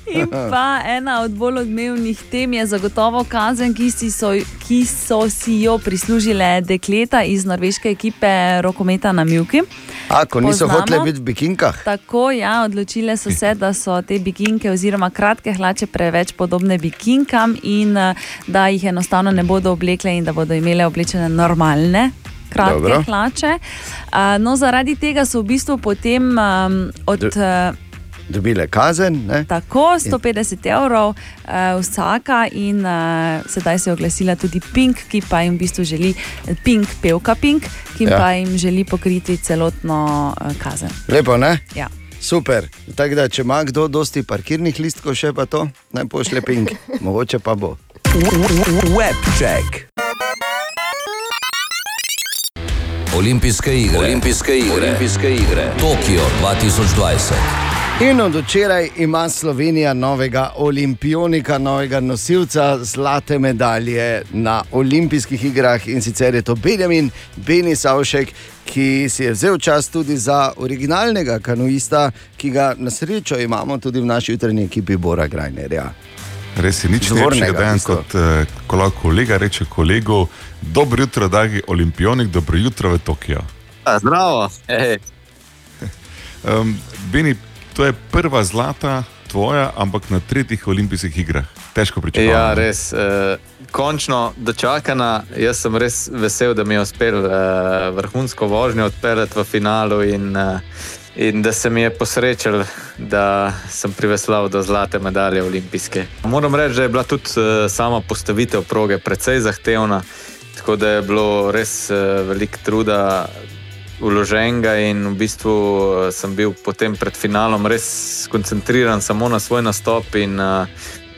In pa ena od bolj odmevnih tem je zagotovo kazen, ki, so, ki so si jo prislužile dekleta iz norveške ekipe rokometa na Mjuki. A, ko niso Poznamo. hoteli biti v bikinkah. Tako, ja, odločile so se, da so te bikinke oziroma kratke hlače preveč podobne bikinkam in eh, da jih enostavno ne bodo oblekle in da bodo imele oblečene normalne. Kratke. Dobro. hlače. Uh, no, zaradi tega so v bistvu potem um, od uh, Dobile kazen, ne? tako 150 evrov uh, vsaka, in uh, sedaj se je oglasila tudi Pink, ki pa jim v bistvu želi, Pink, pevka Pink, ki Ja. pa jim želi pokriti celotno uh, kazen. Lepo, ne? Ja. Super. Tako da, če ima kdo dosti parkirnih listkov, še pa to, naj pošlje ping, mogoče pa bo. Webček. Olimpijske igre. Olimpijske igre. Olimpijske igre. Tokio 2020. In od včeraj ima Slovenija novega olimpionika, novega nosilca zlate medalje na olimpijskih igrah in sicer je to Benjamin Beni Savšek, ki si je vzel čas tudi za originalnega kanuista, ki ga na srečo imamo tudi v naši jutranji ekipi Bora Grajnerja. Res je nič lepšega, da en kot eh, ko lahko kolega reče kolegu, dobro jutro, dragi olimpionik, dobro jutro v Tokio. Zdravo. Ej. Um, Beni, to je prva zlata tvoja, ampak na tretjih olimpijskih igrah. Težko pričakovati. Ja, res. Eh, končno dočakana. Jaz sem res vesel, da mi je uspel eh, vrhunsko vožnjo odpeljati v finalu in, eh, in da se mi je posrečil, da sem priveslal do zlate medalje olimpijske. Moram reči, da je bila tudi eh, sama postavitev proge precej zahtevna, tako da je bilo res eh, veliko truda. Uloženega in v bistvu eh, sem bil potem pred finalom res skoncentriran samo na svoj nastop in uh,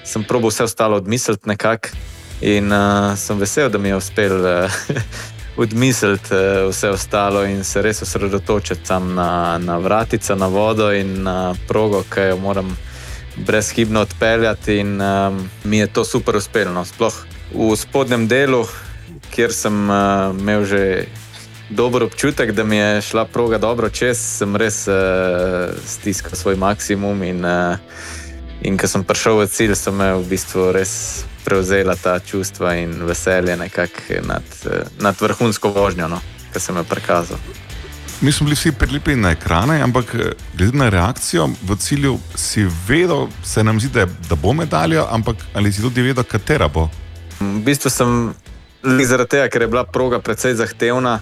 sem probil vse ostalo odmisliti nekako. In uh, sem vesel, da mi je uspel uh, odmisliti uh, vse ostalo in se res osredotočiti sam na, na vratico, na vodo in na progo, ki jo moram brezhibno odpeljati. In um, mi je to super uspelo. No. Sploh v spodnjem delu, kjer sem uh, imel že dober občutek, da mi je šla proga dobro čez, sem res uh, stiskal svoj maksimum. In, uh, in ko sem prišel v cilj, so me v bistvu res prevzela ta čustva in veselje nekako nad, uh, nad vrhunsko vožnjo, no, ki sem jo prikazal. Mi smo bili vsi prilepljeni na ekrane, ampak eh, glede na reakcijo v cilju, si vedel, se nam zdi, da, da bo medalja, ampak ali si tudi vedel, katera bo. V bistvu sem zaradi tega, ker je bila proga precej zahtevna,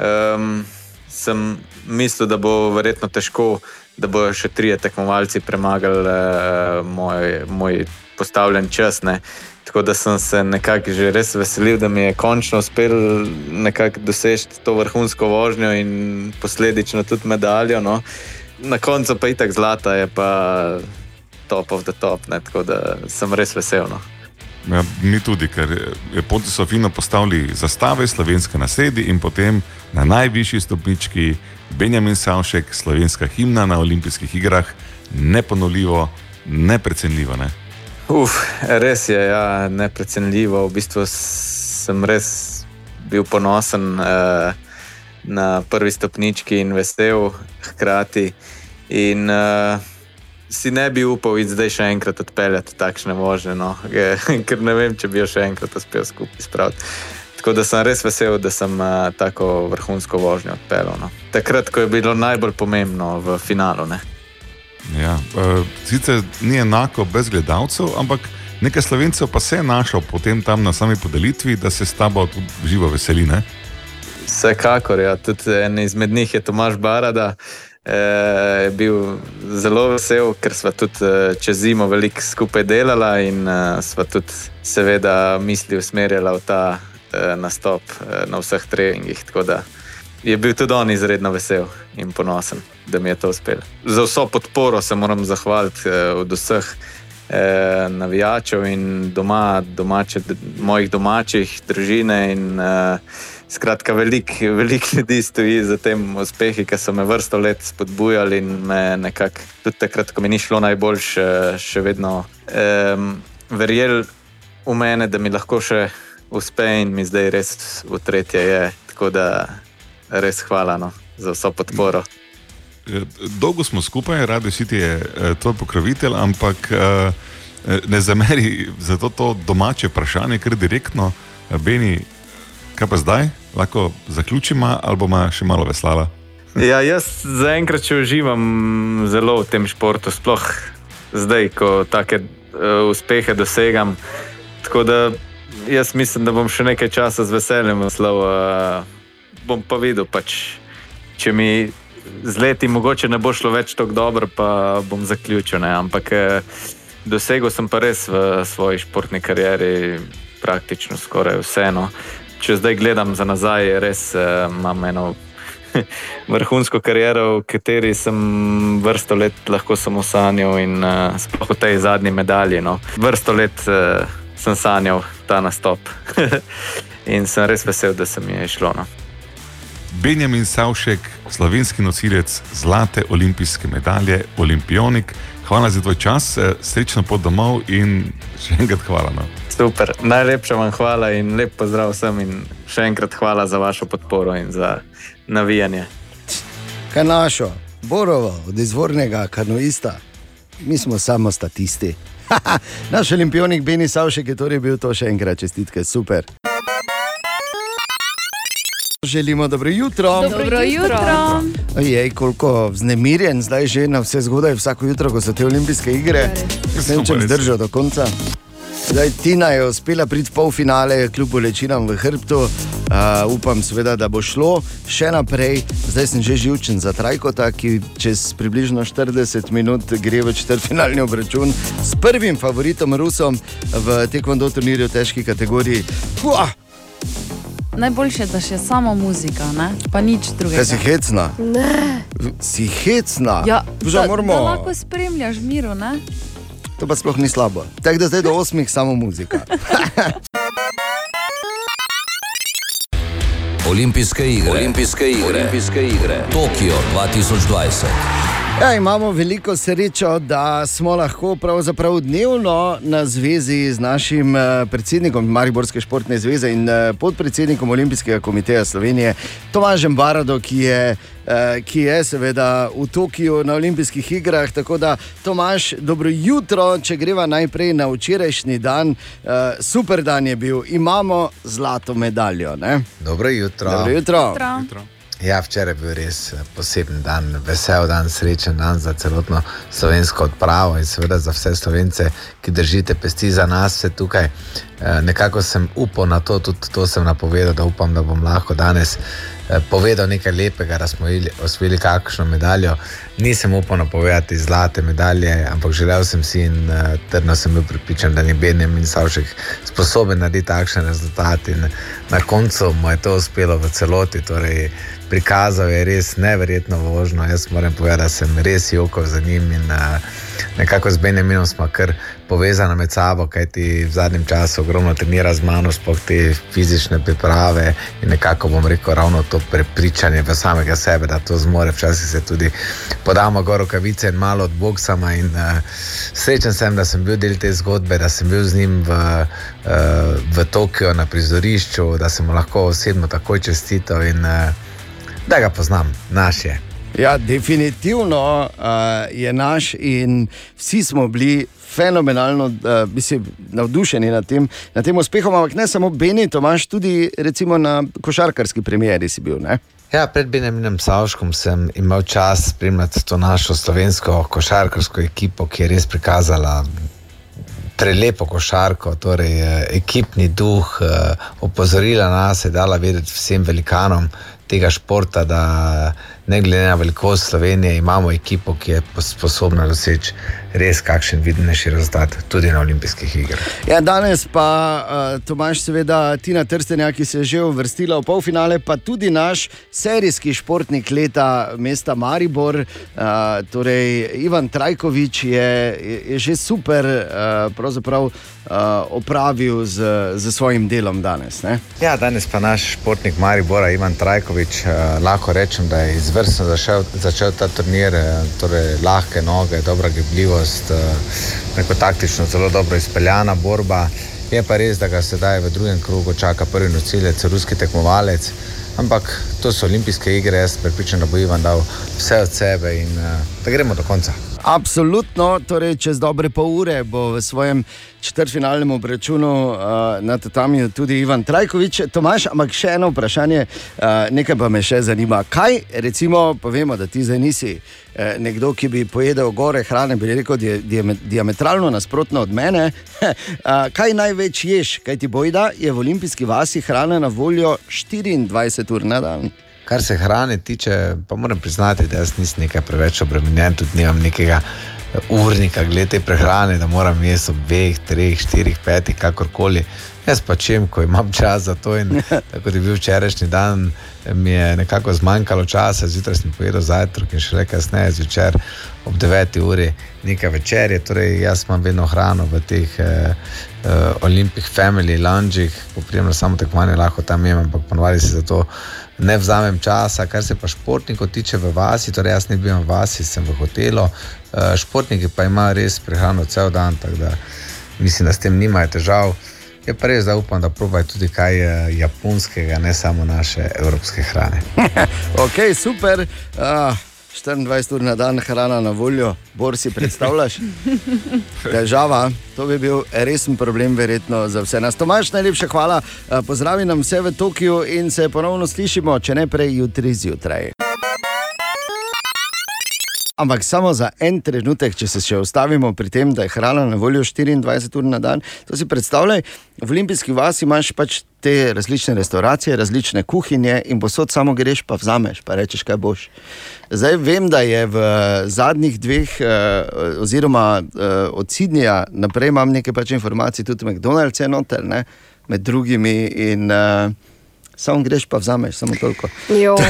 um, sem mislil, da bo verjetno težko, da bodo še trije tekmovalci premagali uh, moj, moj postavljen čas. Ne. Tako da sem se nekako že res veselil, da mi je končno uspel nekako doseči to vrhunsko vožnjo in posledično tudi medaljo. No. Na koncu pa itak zlata je pa top of the top, ne. tako da sem res vesel. No. Ja, mi tudi, ker Japonci so fino postavili zastave, slovenske nasedi in potem na najvišji stopnički Benjamin Savšek, slovenska himna na olimpijskih igrah, neponovljivo, neprecenljivo. Ne? Uf, res je, ja, neprecenljivo. V bistvu sem res bil ponosen uh, na prvi stopnički in vesel hkrati. In uh, si ne bi upal iti zdaj še enkrat odpeljati takšne vožnje, no, ker ne vem, če bi jo še enkrat uspel skupaj spraviti. Tako da sem res vesel, da sem uh, tako vrhunsko vožnjo odpeljal. No. Takrat, ko je bilo najbolj pomembno v finalu. Ne. Ja, uh, sicer ni enako brez gledalcev, ampak nekaj slovencev pa se je našel potem tam na sami podelitvi, da se s tabo tudi živo veseli. Ne? Vsekakor, ja. tudi en izmed njih je Tomaš Barada. Je bil zelo vesel, ker smo tudi eh, čez zimo veliko skupaj delala in uh, sva tudi, seveda, misli usmerjala v ta uh, nastop uh, na vseh treningih. Tako da je bil tudi on izredno vesel in ponosen, da mi je to uspelo. Za vso podporo se moram zahvaliti uh, od vseh uh, navijačev in doma, domače, mojih domačih, družine. In, uh, Skratka, veliko velik ljudi stoji za tem uspehi, ki so me vrsto let spodbujali in me nekako tudi takrat, ko mi ni šlo najboljše, še vedno um, verjeli v mene, da mi lahko še uspe in mi zdaj res v tretje je. Tako da res hvala no, za vso podporo. eh, dolgo smo skupaj, radio si ti je eh, tvoj pokrovitelj, ampak eh, ne zameri za to, to domače vprašanje, ker direktno, Beni, kaj pa zdaj, lahko zaključimo ali bomo še malo veslala. Ja, jaz zaenkrat še uživam zelo v tem športu, sploh zdaj, ko take uh, uspehe dosegam. Tako da jaz mislim, da bom še nekaj časa z veseljem veslal. Uh, bom pa videl, pač, če mi z leti mogoče ne bo šlo več tako dobro, pa bom zaključil. Ne? Ampak uh, dosegel sem pa res v svoji športni karieri praktično skoraj vseeno. Če zdaj gledam za nazaj, res uh, imam eno vrhunsko kariero, v kateri sem vrsto let lahko samo sanjal in uh, sploh v tej zadnji medalji. No. Vrsto let uh, sem sanjal ta nastop in sem res vesel, da se mi je šlo. No. Benjamin Savšek, slovenski nosilec zlate olimpijske medalje, olimpionik. Hvala za tvoj čas, eh, srečno pot domov in še enkrat hvala. No. Super, najlepša vam hvala in lep pozdrav vsem in še enkrat hvala za vašo podporo in za navijanje. Kaj našo, Borovo, od izvornega kanoista, mi smo samo statisti. Naš olimpionik Beni Savšek je torej bil to še enkrat čestitke, super. Želimo dobro jutro. Dobro jutro. Ojej, koliko vznemirjen zdaj že na vse zgodaj, vsako jutro, ko so te olimpijske igre. Ne vem, če res. zdržal do konca. Zdaj Tina je uspela priti v polfinale, kljub bolečinam v hrbtu. Uh, upam, seveda, da bo šlo še naprej. Zdaj sem že živčen za Trajkota, ki čez približno 40 minut gre v četrtfinalni obračun s prvim favoritom Rusom v tekmondo turnirju v težki kategoriji. Puah, Najboljše je, da še samo muzika, ne? pa nič drugega. kaj si hecna? Ne. Si hecna. Ja, Že da, moramo. da lahko spremljaš miro, ne? To pa sploh ni slabo. Tako da zdaj do osmih samo muzika. Olimpijske igre. Olimpijske igre. Olimpijske igre. Tokio 2020. Ja, imamo veliko srečo, da smo lahko pravzaprav dnevno na zvezi z našim eh, predsednikom Mariborske športne zveze in eh, podpredsednikom Olimpijskega komiteja Slovenije, Tomažem Barado, ki je, eh, ki je seveda v Tokiu na olimpijskih igrah. Tako da, Tomaž, dobro jutro, če greva najprej na včerajšnji dan. Super dan je bil, imamo zlato medaljo. Ne? Dobro jutro. Dobro jutro. jutro. Ja, včeraj je bil res eh, poseben dan, vesel dan, srečen dan za celotno slovensko odpravo in seveda za vse slovence, ki držite pesti za nas, vse tukaj. Eh, Nekako sem upal na to, tudi to sem napovedal, da upam, da bom lahko danes eh, povedal nekaj lepega, da smo ili- osvojili kakšno medaljo. Nisem upal napovedati zlate medalje, ampak želel sem si in trdno sem bil pripričan, da ni Benjamin Savšek sposoben narediti takšen rezultat. In na koncu mu je to uspelo v celoti. Torej, prikazal je res neverjetno vožnjo. Jaz moram povedati, da sem res jokal za njim in uh, nekako z Benjaminom smo kar povezani med sabo, kajti v zadnjem času ogromno trenira z mano, sploh te fizične priprave in nekako bom rekel ravno to prepričanje v samega sebe, da to zmore. Včasih se tudi podamo gor rokavice in malo odboksamo in uh, srečen sem, da sem bil del te zgodbe, da sem bil z njim v, uh, v Tokiu na prizorišču, da sem mu lahko osebno takoj čestital in uh, da ga poznam, naš je. Ja, definitivno uh, je naš in vsi smo bili fenomenalno uh, mislim, navdušeni nad tem, nad tem uspehom, ampak ne samo Beni, Tomaš, tudi recimo na košarkarski premjeri si bil. Ne? Ja, pred Benjaminom Savškom sem imel čas spremljati to našo slovensko košarkarsko ekipo, ki je res prikazala prelepo košarko, torej eh, ekipni duh, eh, opozorila nas, je dala vedeti vsem velikanom tega športa, da ne glede na velikost Slovenije, imamo ekipo, ki je sposobna doseči res kakšen vidnejši rezultat tudi na olimpijskih igrah. Ja, danes pa uh, Tomaš, seveda Tina Trstenjak, ki se je že uvrstila v polfinale, pa tudi naš serijski športnik leta mesta Maribor, uh, torej Ivan Trajkovič je, je, je že super uh, uh, opravil z, z svojim delom danes. Ne? Ja, danes pa naš športnik Maribora, Ivan Trajkovič, eh, lahko rečem, da je izvrstno začel, začel ta turnir, eh, torej lahke noge, dobra gibljivost, eh, neko taktično zelo dobro izpeljana borba. Je pa res, da ga sedaj v drugem krogu čaka prvi nosilec, ruski tekmovalec. Ampak to so olimpijske igre, jaz sem prepričan, da bo Ivan dal vse od sebe in uh, da gremo do konca. Absolutno, torej čez dobre pol ure bo v svojem četrtfinalnem obračunu uh, na tatamiju tudi Ivan Trajkovič. Tomaš, ampak še eno vprašanje, uh, nekaj pa me še zanima. Kaj, recimo, povemo, da ti zdaj nisi uh, nekdo, ki bi pojedel gore hrane, bi rekel, di, di, diametralno nasprotno od mene. uh, kaj največ ješ, kaj ti bojda, je v olimpijski vasi hrana na voljo 24 ur na dan. Kar se hrane tiče, pa moram priznati, da jaz nisem nekaj preveč obremenjen, tudi nimam nekega urnika glede prehrane, da moram jesti ob dveh, treh, štirih, petih, kakorkoli. Jaz pa čem, ko imam čas za to. In, tako je bil včerajšnji dan, mi je nekako zmanjkalo časa, zjutraj sem pojedel zajtrk in še le kasneje zvečer ob 9. uri nekaj večerje. Torej, jaz imam vedno hrano v teh eh, eh, Olympic Family Loungih, poprijem samo tekmovanje, lahko tam imam, ampak ponovadi se za to ne vzamem časa. Kar se pa športnikov tiče v vasi, torej jaz ne bi bil v vasi, sem v hotelu. Uh, športniki pa imajo res prehrano cel dan, tako da mislim, da s tem nimajo težav. Je pa res, da upam, da probajo tudi kaj uh, japonskega, ne samo naše evropske hrane. ok, super. Uh. 24 ur na dan hrana na voljo, bor si predstavljaš? Težava, to bi bil resen problem, verjetno za vse nas. Tomaš, najlepša hvala, pozdravi nam vse v Tokiu in se ponovno slišimo, če ne prej jutri zjutraj. Ampak samo za en trenutek, če se še ustavimo pri tem, da je hrana na voljo 24 ur na dan. To si predstavljaj, v olimpijski vasi imaš pač te različne restauracije, različne kuhinje in posod samo greš, pa vzameš, pa rečeš, kaj boš. Zdaj vem, da je v zadnjih dveh, eh, oziroma eh, od Sydneyja naprej imam nekaj pač informacij, tudi McDonald's je noter, ne? med drugimi. In, eh, Samo greš, pa vzameš, samo toliko. Jo,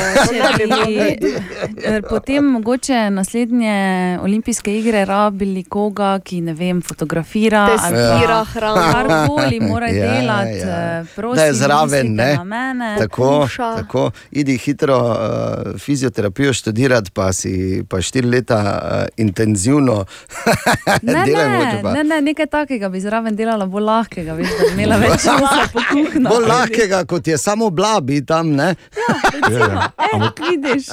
Eh, Potem mogoče naslednje olimpijske igre rabili koga, ki ne vem, fotografira. Testira hrano. Karkoli mora Ja, delati, ja. eh, prosim, Da je zraven, ne? Tako, Okuša. tako, idi hitro uh, fizioterapijo študirati, pa si pa štiri leta uh, intenzivno Ne, delaj ne, ne, ne, nekaj takega bi zraven delala, bolj lahkega, veš, da bi imela več časa po kuhinji. Bolj lahkega, kot je samo blabi tam. Ne? Ja, ja. Ampak, Vidiš?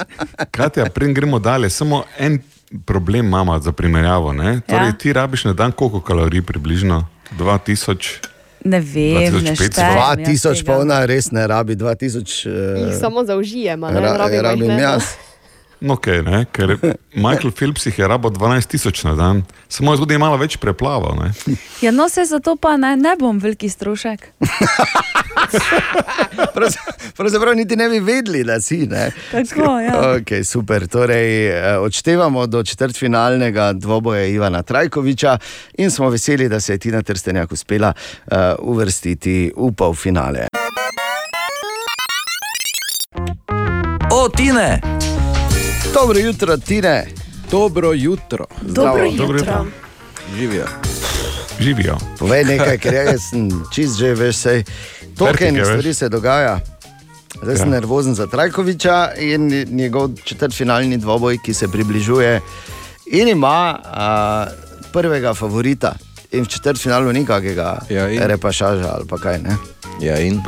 Katja, prej gremo dalje. Samo en problem imamo za primerjavo. Ne? Torej, Ja. Ti rabiš na dan koliko kalorij, približno 2000. Ne vem, ne 2500. štejem. jaz 2000 tega. pa ona res ne rabi, 2000. Jih Uh, samo zaužijem, ali ra, rabim, rabim ne. jaz. No, okay, ne, ker Michael Phelps jih je rabo 12 tisoč na dan, samo zgodaj je malo več preplavov. ne. Ja, no, se zato pa ne, ne bom veliki strošek. Pravzaprav- Pravzaprav niti ne bi vedeli, da si. Ne? Tako, ja. Okay, super. Torej, eh, odštevamo do četrtfinalnega dvoboja Ivana Trajkoviča in smo veseli, da se je Tina Trstenjak uspela uh, uvrstiti v polfinale. O, Tine! Dobro jutro, Tine. Dobro jutro, Dobro Dobro jutro. jutro. živijo. Živijo. Povej nekaj, ker jaz sem čist že veš, sej. Toliko enih stvari se dogaja. Zdaj sem Ja. nervozen za Trajkoviča in njegov četrtfinalni dvoboj, ki se približuje in ima a, prvega favorita. In v četrtfinalu ni kakega Ja, in? repašaža ali pa kaj. Ne? Ja, in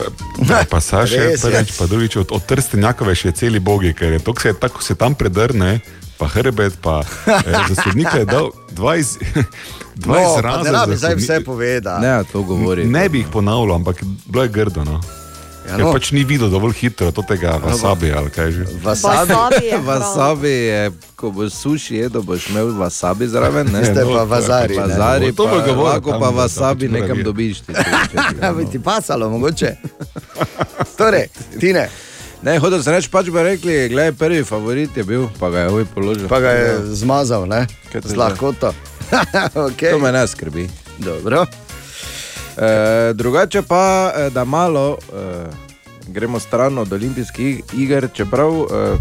pa Saš prvič, pa drugič od, od Trstenjakove še celi bogi, ker je to, se, tako se tam predrne, pa hrbet, pa eh, za sodnika je dal dva, iz, dva No, pa izraza. ne rabi za zdaj sodni- vse povedati. ne, to govori. Ne bi jih ponavljal, ampak bilo je grdo. No. Ja, Ker no. pač ni videl dovolj hitro tega wasabi ali kaj že. Wasabi. Wasabi je. Wasabi je, ko boš suši jedel, boš imel wasabi zraven. Ne? Ste no, pa to je vazari. ne. Vazari, To bo pa, govoril lahko tam, pa da- da wasabi pač nekam biti. dobiš. Ti, ti Ja, bi no. ti pasalo, mogoče. Torej, Tine, Ne, hodil sem reči, pač bi rekli, gledaj, prvi favorit je bil, pa ga je ovoj položil. pa ga je zmazal, ne? Z lahkoto. okay. To me ne skrbi. Dobro. E, drugače pa, eh, da malo e, gremo stran od olimpijskih iger, čeprav e,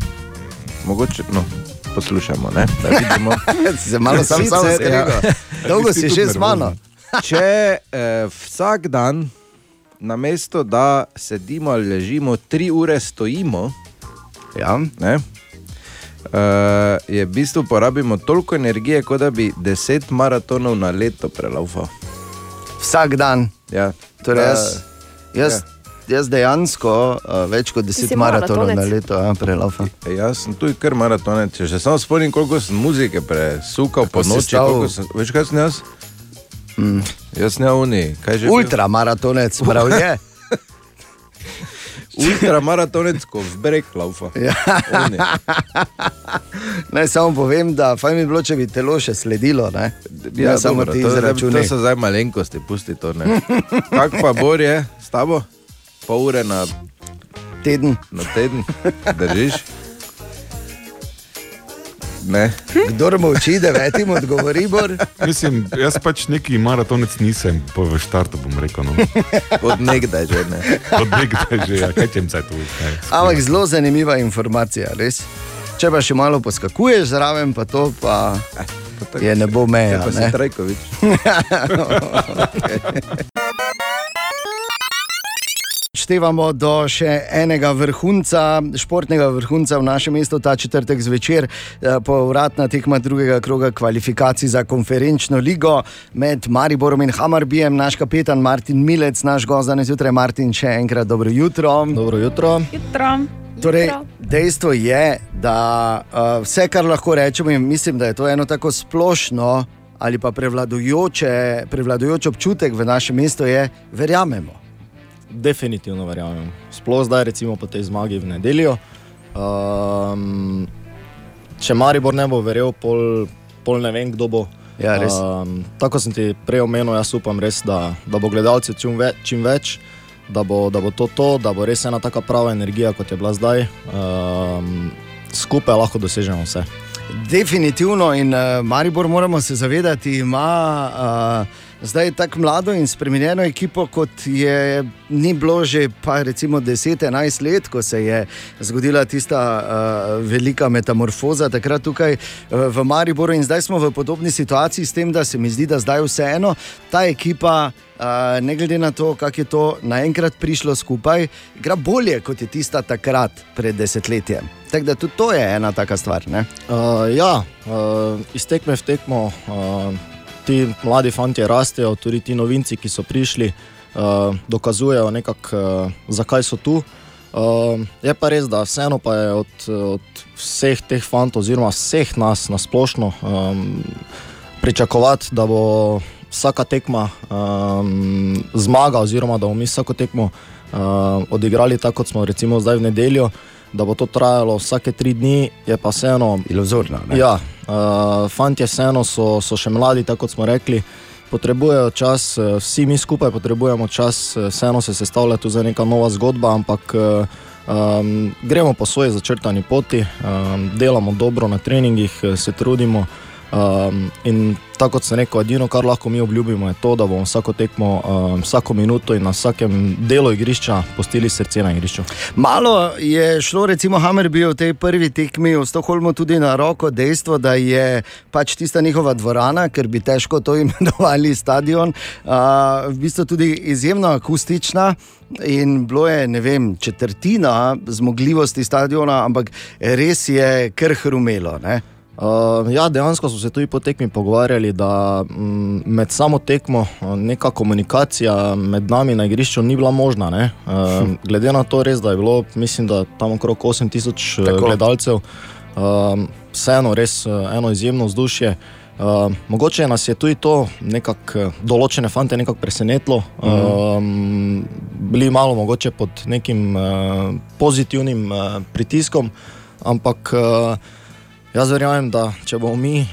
mogoče, no, poslušamo, ne, da vidimo. Si se malo sam sam Sicer, ja. Dolgo si tudi z mano. Če e, vsak dan, namesto da sedimo ali ležimo, tri ure stojimo, Ja. ne, e, je v bistvu porabimo toliko energije, kot da bi 10 maratonov na leto prelaufal. Vsak dan. Ja. Torej, jaz, jaz ja. jaz dejansko uh, več kot deset maratonov na maratonec. leto ja, prelaufen. E, jaz sem tudi kar maratonec. Če se samo spomnim, koliko sem muzike presukal po noči. Sem, veš, kaj sem jaz? Mm. Jaz sem uni. Kaj že? bil? Ultramaratonec, prav je. Ultramaratonec, ko v breg laufa. Ja. Naj samo povem, da fajn bi bilo, če bi telo še sledilo. Ne, Ja, ne samo dobro, ti to, zdaj- izračuni. to so zdaj malenkosti, pusti to. Kak pa Bor je s tabo? Pol ure na teden. Na teden, držiš? Ne. Kdor molči, devetim odgovori, Bor. Mislim, jaz pač neki maratonec nisem, po v štartu bom rekel. No. Od nekdaj že ne. Od nekdaj že, ja, kaj čem se tu. Ampak zelo zanimiva informacija, res. Če pa še malo poskakuješ zraven, pa to pa je ne bo meja. Ja, pa ne. Trajkovič. Števamo do še enega vrhunca, športnega vrhunca v našem mestu ta četrtek zvečer, eh, povratna tekma drugega kroga kvalifikacij za konferenčno ligo med Mariborom in Hamarbijem. Naš kapetan Martin Milec, naš gost danes zjutraj, Martin, še enkrat dobro jutro. Dobro jutro. Jutro. Torej, dejstvo je, da uh, vse, kar lahko rečemo, in mislim, da je to eno tako splošno ali pa prevladujoče, prevladujoč občutek v našem mestu, je, verjamemo. Definitivno verjamem. Sploh zdaj, recimo po tej zmagi v nedeljo. Um, če Maribor ne bo verjel, pol, pol ne vem, kdo bo. Ja, res. Um, tako sem ti prej omenil, jaz upam res, da, da bo gledalcev čim, ve, čim več, da bo, da bo to to, da bo res ena taka prava energija, kot je bila zdaj. Um, skupaj lahko dosežemo vse. Definitivno in uh, Maribor moramo se zavedati, ima uh, zdaj tako mlado in spremenjeno ekipo, kot je ni bilo že pa recimo 10-11 let, ko se je zgodila tista uh, velika metamorfoza takrat tukaj uh, v Mariboru in zdaj smo v podobni situaciji s tem, da se mi zdi, da zdaj vseeno ta ekipa. Uh, ne glede na to, kako je to naenkrat prišlo skupaj, igra bolje kot je tista takrat, pred desetletjem. Tako da tudi to je ena taka stvar. Ne? Uh, ja, uh, iz tekme v tekmo uh, ti mladi fanti rastejo, tudi ti novinci, ki so prišli, uh, dokazujejo, nekak, uh, zakaj so tu. Uh, je pa res, da vseeno pa je od, od vseh teh fantov, oziroma vseh nas na splošno, um, pričakovati, da bo vsaka tekma um, zmaga, oziroma da bomo mi vsako tekmo uh, odigrali tako, kot smo recimo zdaj v nedeljo. Da bo to trajalo vsake tri dni, je pa vseeno. Iluzorno. Ja, uh, fanti vseeno so, so še mladi, tako kot smo rekli, potrebujejo čas, eh, vsi mi skupaj potrebujemo čas, eh, vseeno se sestavlja tu za neka nova zgodba, ampak uh, um, gremo po svoji začrtani poti, um, delamo dobro na treningih, se trudimo. Um, in tako kot sem rekel, edino, kar lahko mi obljubimo, je to, da bomo vsako tekmo, um, vsako minuto in na vsakem delu igrišča postili srce na igrišču. Malo je šlo, recimo, Hammerby v tej prvi tekmi v Stokholmu tudi na roko dejstvo, da je pač tista njihova dvorana, ker bi težko to imenovali stadion, uh, v bistvu tudi izjemno akustična. In bilo je, ne vem, četrtina zmogljivosti stadiona, ampak res je kar hrumelo. Ne? Uh, ja, dejansko smo se tudi po tekmi pogovarjali, da mm, med samo tekmo uh, neka komunikacija med nami na igrišču ni bila možna. Uh, Hm. glede na to, res, da je bilo, mislim, da tam okrog 8000 Tako. gledalcev, uh, vseeno res uh, eno izjemno vzdušje. Uh, mogoče nas je tudi to, nekako uh, določene fante, nekako presenetilo. Mhm. Um, bili malo mogoče pod nekim uh, pozitivnim uh, pritiskom, ampak. Uh, Jaz verjamem, da če bomo mi eh,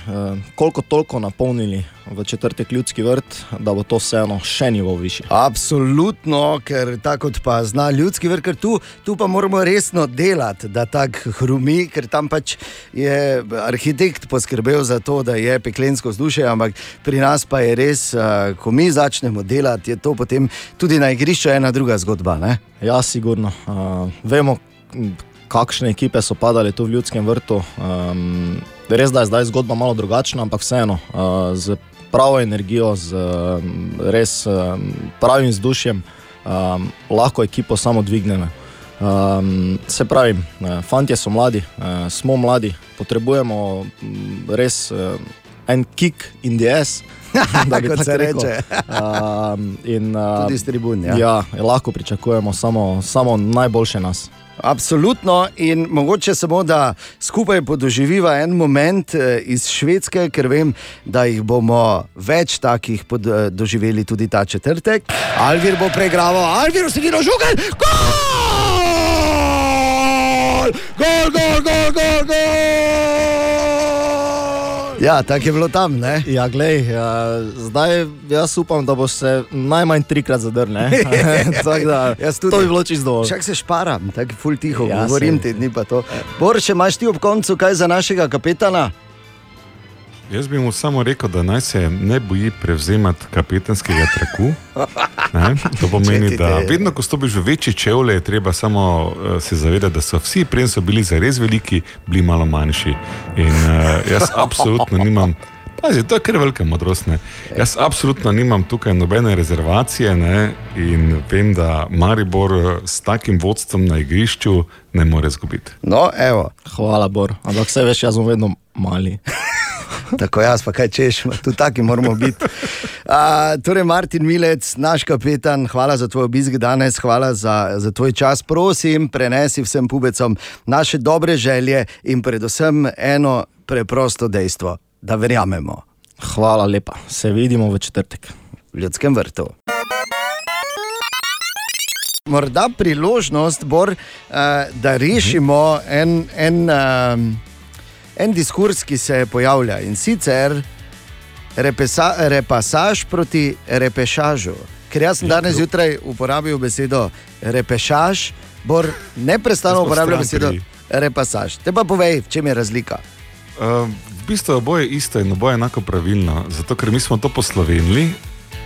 koliko toliko napolnili v četrtek ljudski vrt, da bo to vseeno še nivo više. Absolutno, ker tako pa zna ljudski vrh, ker tu, tu pa moramo resno delati, da tako hrumi, ker tam pač je arhitekt poskrbel za to, da je peklensko vzdušje, ampak pri nas pa je res, eh, ko mi začnemo delati, je to potem tudi na igrišču ena druga zgodba. Ne? Ja, sigurno. Uh, vemo, kakšne ekipe so padale tu v ljudskem vrtu. Um, res da je zdaj zgodba malo drugačna, ampak vseeno. Uh, z pravo energijo, z um, res um, pravim vzdušjem, um, lahko ekipo samo dvignemo. Um, se pravi, uh, fantje so mladi, uh, smo mladi, potrebujemo mm, res uh, en kick in the ass. da bi se reče. Um, in, uh, Tudi s tribun, ja. ja, lahko pričakujemo samo, samo najboljše nas. Absolutno, in mogoče samo, da skupaj podoživiva en moment eh, iz Švedske, ker vem, da jih bomo več takih eh, doživeli tudi ta četrtek. Alvir bo pregraval, Alvir si videl žogen, gol! Gol, gol, gol, gol, gol! Ja, tako je bilo tam, ne? Ja, glej, ja, zdaj jaz upam, da bo se najmanj trikrat zadrnil. Tudi. To bi bilo čisto dovolj. Čak se šparam, tako ful tiho, Ja, govorim sej. ti dni pa to. Bor, še imaš ti ob koncu kaj za našega kapetana? Jaz bi mu samo rekel, da naj se ne boji prevzemati kapetanskega traku. Ne? To pomeni, da vedno, ko stopiš v večje čevlje, je treba samo uh, se zavedati, da so vsi, prej so bili zares veliki, bili malo manjši. In uh, jaz absolutno nimam. Pazi, to je kar velika modrost. Ne? Jaz absolutno nimam tukaj nobene rezervacije ne? in vem, da Maribor eh, s takim vodstvom na igrišču ne more izgubiti. No, evo. Hvala, Bor. Ampak vse veš, jaz sem vedno mali. Tako jaz, pa kaj češ, tudi taki moramo biti. Uh, torej, Martin Milec, naš kapetan, hvala za tvoj obisk danes, hvala za, za tvoj čas. Prosim, prenesi vsem pubecom naše dobre želje in predvsem eno preprosto dejstvo, da verjamemo. Hvala lepa, se vidimo v četrtek. V ljudskem vrtu. Morda priložnost, Bor, uh, da rešimo en, en, um, en diskurs, ki se pojavlja in sicer repesa, repasaž proti repešažu. Ker jaz sem danes zjutraj uporabil besedo repešaž, Bor neprestano Jaz pa uporablja stran besedo repasaž. Te pa povej, v čem je razlika. Uh, v bistvu je oboje isto in oboje enako pravilno, zato ker mi smo to poslovenili.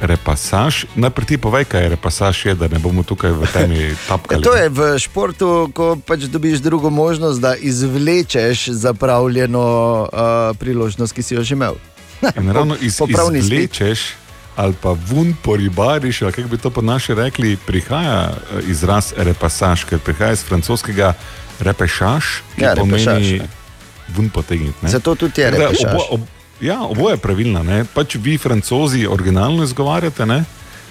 Repasaž, najprej ti povej, kaj je repasaž, je, da ne bomo tukaj v temi tapkali. to je v športu, ko pač dobiš drugo možnost, da izvlečeš zapravljeno uh, priložnost, ki si jo že imel. In ravno iz, izvlečeš ali pa vun poribariš, ali kako bi to po naši rekli, prihaja eh, izraz repasaž, ker prihaja iz francoskega repešaž, ki Ja, pomeni repešaž, ne. vun potegniti. ne. Zato tudi je repešaž. obo- ob- Ja, oboje je pravilno. ne. Pač vi, francozi, originalno izgovarjate, ne?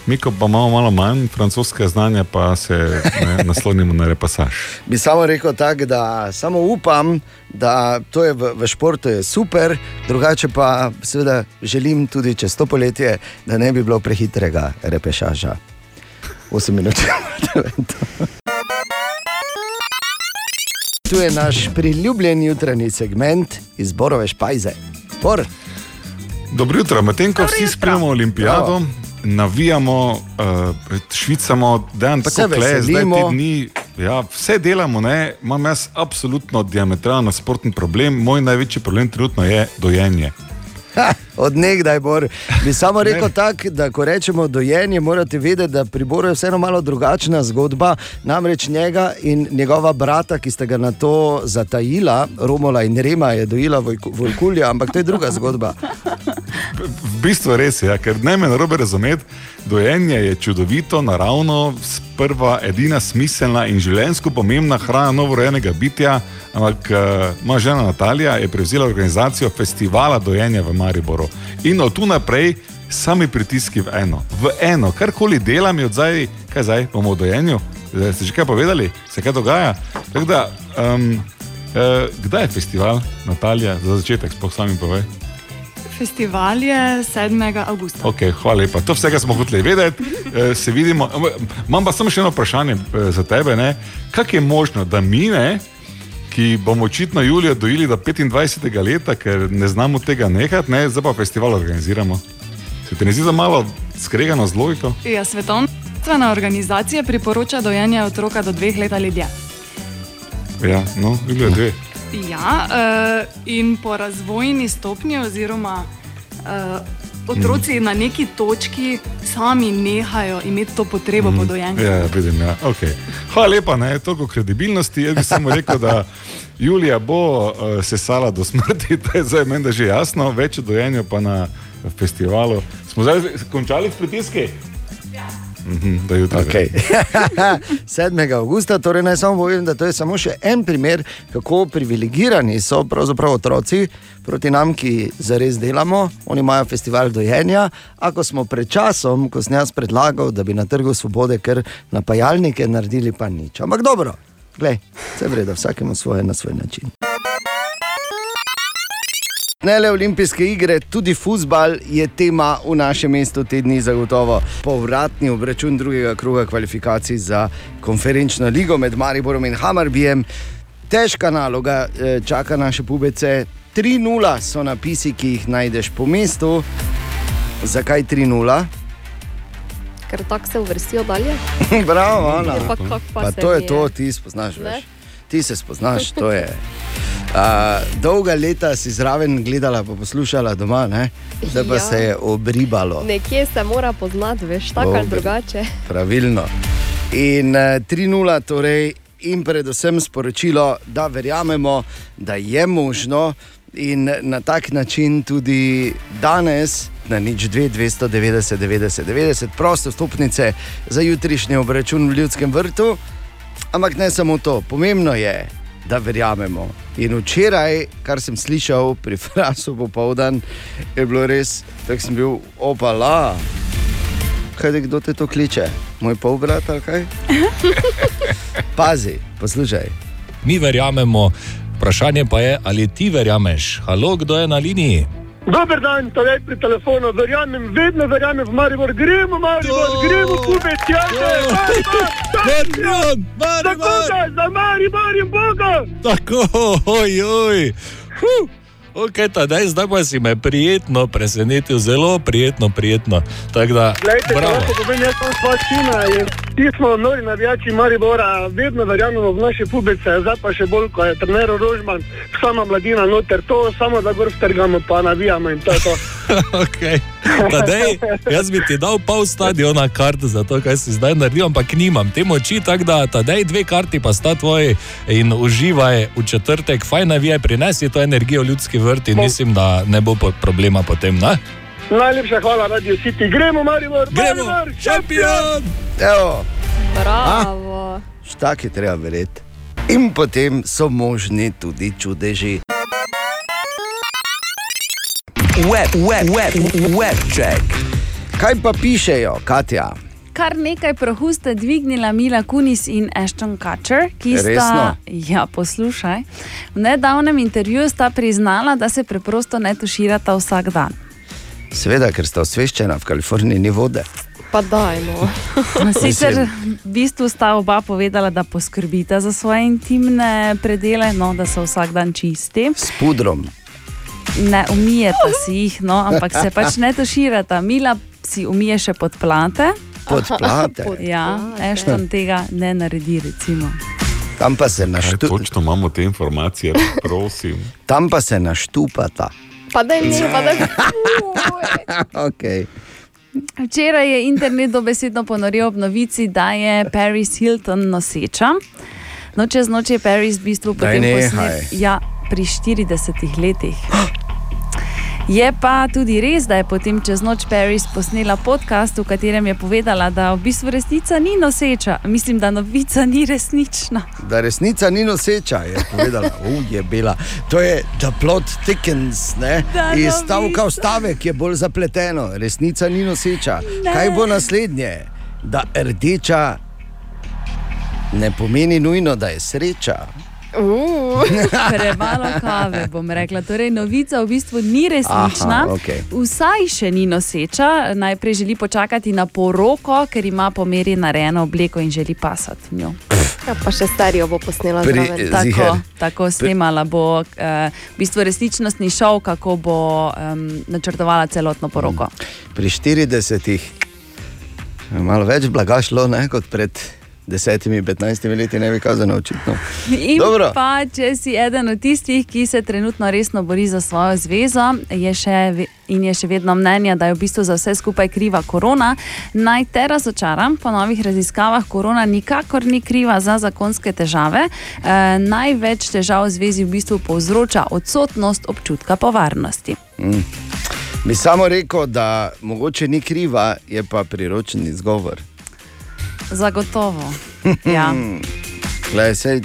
mi, pa imamo malo manj francoskega znanja, pa se ne, naslonimo na repasaž. Bi samo rekel tako, da samo upam, da to je v, v športu je super, drugače pa seveda želim tudi čez to poletje, da ne bi bilo prehitrega repešaža. 8 minut. Tu je naš priljubljen jutranji segment izborove špajze. Bor. Dobro jutro, medtem ko vsi spremljamo olimpijado, navijamo, uh, švicamo, da je tako kle, zdaj te dni. Ja, vse delamo, ne? imam jaz absolutno diametralno nasproten problem. Moj največji problem trenutno je dojenje. Ha, od nekdaj, Bor. Bi samo rekel tako, da ko rečemo dojenje, morate vedeti, da pri Boru je vseeno malo drugačna zgodba. Namreč njega in njegova brata, ki sta ga na to zatajila, Romola in Rema je dojila vojku- vojkulja, ampak to je druga zgodba. V bistvu res je, ja, ker ne me narobe razumeti, dojenje je čudovito, naravno, sprva edina smiselna in življenjsko pomembna hrana novorojenega bitja. Ampak uh, moja žena Natalija je prevzela organizacijo festivala dojenja v Mariboru. In od tu naprej sami pritiski v eno. V eno, karkoli delam, je od zdaj, kaj zdaj, bomo v dojenju. Zdaj Ste že kaj povedali, se kaj dogaja? Tako Da, um, uh, kdaj je festival, Natalija, za začetek, spoh sami povej. Festival je 7. avgusta. Okay, hvala lepa. To vsega smo hoteli vedeti. Eh, Se vidimo. Imam pa samo še eno vprašanje eh, za tebe. Kako je možno, da mi, ne, ki bomo očitno Julijo dojili do 25. leta, ker ne znamo tega nehati, ne, zdaj pa festival organiziramo? Se ti ne zdi za malo skregano z logiko? Ja, Svetovna organizacija priporoča dojenje otroka do dveh let ali dlje. Ja, no, Julija dve. Ja, uh, in po razvojni stopnji, oziroma uh, otroci mm. na neki točki sami nehajo imeti to potrebo mm. po dojenju. Ja, vidim, ja. Okay. Hvala lepa, ne, toliko kredibilnosti. Jaz bi samo rekel, da Julija bo uh, sesala do smrti, to je zdaj meni da že jasno, več o dojenju pa na festivalu. Smo zdaj končali s pritiski? Mhm, do jutra. Okay. 7. augusta, torej naj samo povem, da to je samo še en primer, kako privilegirani so pravzaprav otroci proti nam, ki zares delamo. Oni imajo festival dojenja. Ako smo pred časom, ko sem jaz predlagal, da bi na trgu svobode kar napajalnike naredili, pa nič. Ampak dobro, glej, vse vreda, vsakemu svoje na svoj način. Ne le olimpijske igre, tudi futbal je tema v našem mestu te dni zagotovo. Povratni obračun drugega kroga kvalifikacij za konferenčno ligo med Mariborom in Hamarbijem. Težka naloga eh, čaka naše pubece. 3-0 so napisi, ki jih najdeš po mestu. Zakaj 3-0? Ker tako se uvrstijo dalje. Bravo, Ana. Pa pa Pa se to je mi to, ti spoznaš. Ne? Ti se spoznaš, to je. Uh, dolga leta si zraven gledala, pa poslušala doma, ne? zdaj pa Ja. se je obribalo. Nekje se mora poznati, veš, tako ali drugače. Pravilno. In uh, 3-0, torej, in predvsem sporočilo, da verjamemo, da je možno, in na tak način tudi danes, na nič 2, 290, 90, 90, proste stopnice za jutrišnji obračun v Ljudskem vrtu. Ampak ne samo to, pomembno je, da verjamemo. In včeraj, kar sem slišal pri Frasu popoldan, je bilo res, tako sem bil opala. Kaj te kdo te to kliče? Moj polbrat ali kaj? Pazi, poslušaj. Mi verjamemo, vprašanje pa je, ali ti verjameš. Halo, kdo je na liniji? Dober dan, torej pri telefonu, verjamem, vedno verjamem v Maribor, gremo, Maribor, gremo, kubec, jate, Maribor, Maribor, za Maribor in Boga. Tako, oj, oj. Huh. Ok, tadej, zdaj pa si me prijetno presenetil, zelo prijetno, prijetno. Tako da, Glejte, bravo. lahko smo nori navijači Maribora, vedno verjamemo v naše pubece, zdaj pa še bolj, ko je trener Rožman, sama mladina noter, to samo da gor strgamo, pa navijamo in to je to. okay. Tadej, jaz bi ti dal pol stadiona kart za to, kaj si zdaj naredil, ampak nimam te moči, tako da tadej dve karti pa sta tvoji in uživaj v četrtek, fajn navijaj, prinesi to energijo v ljudski vrt in mislim, da ne bo problema potem. Ne? Najlepša hvala, Radio City, gremo, Maribor, Gremo, Maribor, šampion! Evo, Bravo. tak je treba verjeti. In potem so možni tudi čudeži. Web, web, web, web check. Kaj pa pišejo, Katja? Kar nekaj prahu sta dvignila Mila Kunis in Ashton Kutcher, ki sta, Resno? ja, poslušaj, v nedavnem intervjuju sta priznala, da se preprosto ne tuširata vsak dan. Seveda, ker sta osveščena, v Kaliforniji ni vode. Pa dajmo. Sicer v bistvu sta oba povedala, da poskrbita za svoje intimne predele, no, da so vsak dan čisti. S pudrom. Ne umijeta si jih, no, ampak se pač ne tuširata. Mila si umije še podplate. Podplate? Ja, Ashton tega ne naredi, recimo. Tam pa se naštupata. Točno imamo te informacije, prosim. Tam pa se naštupata. Pa da ne, pa da okay. Včeraj je internet dobesedno ponoril ob novici, da je Paris Hilton noseča. No, čez noč je Paris v bistvu potem posnet, ja, pri 40 letih. Je pa tudi res, da je potem čez noč Paris posnela podcast, v katerem je povedala, da v bistvu resnica ni noseča. Mislim, da novica ni resnična. Da resnica ni noseča, je povedala, je bila. To je The Plot ne? Da, Iz novica. stavka v stavek je bolj zapleteno, resnica ni noseča. Ne. Kaj bo naslednje? Da rdeča ne pomeni nujno, da je sreča. Uh. Premalo kave, bom rekla. Torej, novica v bistvu ni resnična. Aha, okej. Vsaj še ni noseča. Najprej želi počakati na poroko, ker ima po meri narejeno obleko in želi pasati njo. Ja, pa še serijo bo posnela Pri- zraven. Ziher. Tako, tako snemala bo uh, v bistvu resničnostni šov, kako bo um, načrtovala celotno poroko. Pri 40-ih je malo več blaga šlo ne, kot pred 10-15 leti, ne bi kazano očitno. In Dobro. pa, če si eden od tistih, ki se trenutno resno bori za svojo zvezo je še, in je še vedno mnenja, da je v bistvu za vse skupaj kriva korona, naj te razočaram. Po novih raziskavah korona nikakor ni kriva za zakonske težave. E, največ težav v zvezi v bistvu povzroča odsotnost občutka po varnosti. Mm. Bi samo rekel, da mogoče ni kriva, je pa priročen izgovor. Zagotovo. Ja. Glej, sej,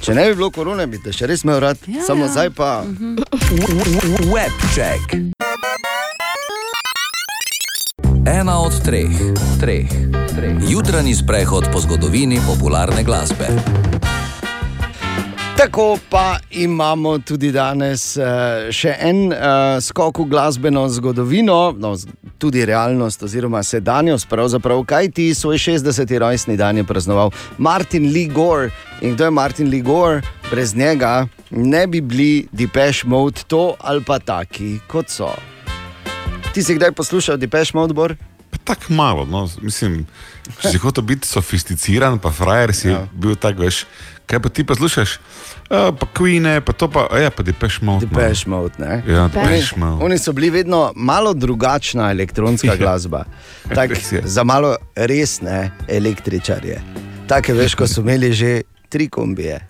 če ne bi bilo korone, bi te še res imel rad, Ja, samo ja. zdaj pa. Webček. Ena od treh, treh, treh. Jutranji sprehod po zgodovini popularne glasbe. Tako pa imamo tudi danes uh, še en uh, skok v glasbeno zgodovino, no, tudi realnost, oziroma sedanjost. Pravzaprav, kaj ti svoj 60. rojstni dan je praznoval Martin Lee Gore. In kdo je Martin Lee Gore? Brez njega ne bi bili Depeche Mode to ali pa taki, kot so. Ti si kdaj poslušal Depeche Mode? Bor? Tako malo, no, mislim, če si hotel biti sofisticiran, pa frajer si ja. bil tak, veš, kaj pa ti pa slušaš, uh, pa Queen, pa to pa, ja, pa Depeche Mode. no. Depeche Mode. Ne? Ja, Oni, Depeche Mode. oni so bili vedno malo drugačna elektronska Ja. glasba. Tak, za malo resne električarje. Take veš, ko so imeli že tri kombije.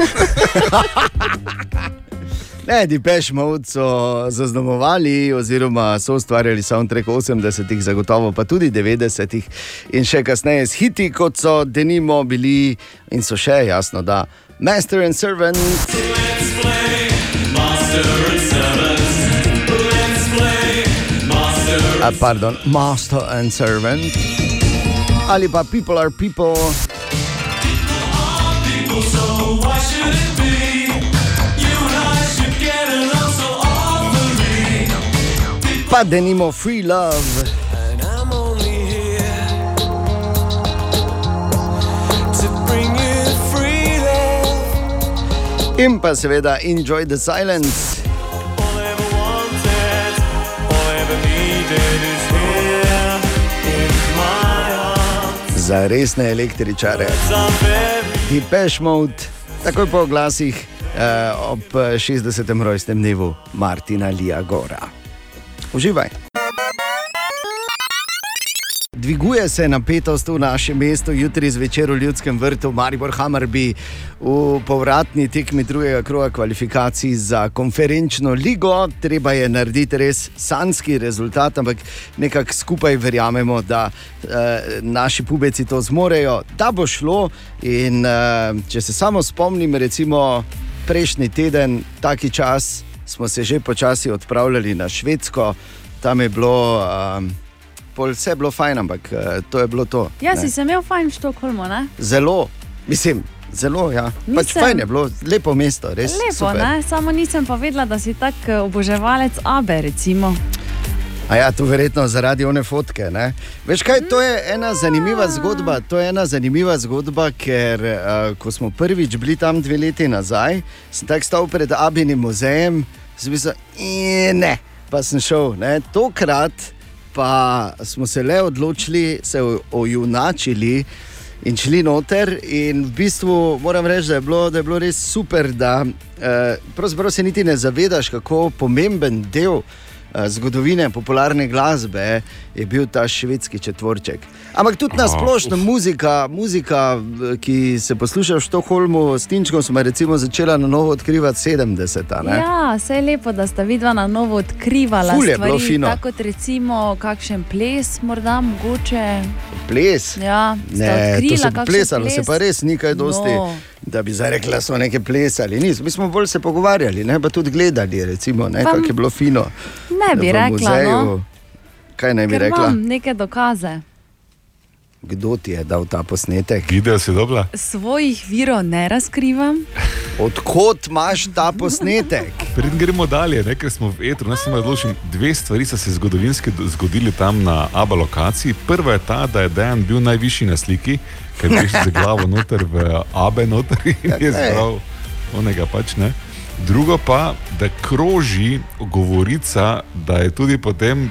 Ne, Depeche Mode so zaznamovali, oziroma so ustvarjali soundtrack 80-ih, zagotovo pa tudi 90-ih, in še kasneje s hiti, kot so Denimo bili in so še jasno, da Master and Servant. A, pardon, Master and Servant. Ali pa People are People. Pa denimo Free Love. In pa seveda Enjoy the Silence. Za resne električare. Depeche Mode, takoj po glasih eh, ob 60. rojstnem dnevu Martina Lija Gora. Uživaj. Dviguje se napetost v našem mestu, jutri zvečer v Ljudskem vrtu, Maribor Hammerby v povratni tekmi drugega kroga kvalifikacij za konferenčno ligo. Treba je narediti res sanski rezultat, ampak nekako skupaj verjamemo, da eh, naši pubeci to zmorejo, da bo šlo. In eh, če se samo spomnim, recimo prejšnji teden, taki čas, smo se že počasi odpravljali na Švedsko, tam je bilo. Um, vse je bilo fajn, ampak uh, to je bilo to. Ja, ne. si se imel fajn v Štokholmu, ne? Zelo, mislim, zelo, ja. Pač Nisem. fajn je bilo, lepo mesto, res. Lepo? Samo nisem pa vedela, da si tak eh, oboževalec Abe, recimo. A ja, to verjetno zaradi one fotke. Ne? Veš kaj, to je ena zanimiva zgodba. To je ena zanimiva zgodba, ker uh, ko smo prvič bili tam dve leti nazaj, sem tako stal pred Abinim muzejem, sem mislil, "I, ne, pa sem šel. Ne? Tokrat pa smo se le odločili, se ojunačili. In šli noter, in v bistvu moram reči, da je bilo, da je bilo res super, da eh, pravzaprav se niti ne zavedaš, kako pomemben del eh, zgodovine popularne glasbe je bil ta švedski četvorček. Ampak tudi na splošno muzika, muzika, eh, ki se posluša v Štokholmu, s Tinčkom smo recimo začela na novo odkrivati 70-ta. ne? Ja, vse je lepo, da sta vidva na novo odkrivala Ful je stvari. fino. Tako kot recimo kakšen ples, morda mogoče. Ples. Ja, Ne, to odkrila se kakšen plesalo, ples. se pa res ni kaj dosti. No. Da bi zdaj rekla, da so nekaj plesali. Nis. Mi smo bolj se pogovarjali, ne pa tudi gledali, recimo, ne, kako je bilo fino. Ne bi rekla, muzeju. no. Kaj ne bi Ker rekla? imam neke dokaze. Kdo ti je dal ta posnetek? Video si dobila? Svojih virov ne razkrivam. Odkot imaš ta posnetek? Preden gremo dalje, ne, ker smo v etru, naj se odločim. Dve stvari so se zgodovinski do- zgodili tam na ABA lokaciji. Prva je ta, da je Dejan bil najvišji na sliki, ker je prišel z glavo noter v ABE noter in je zbral onega pač ne. Drugo pa, da kroži govorica, da je tudi potem uh,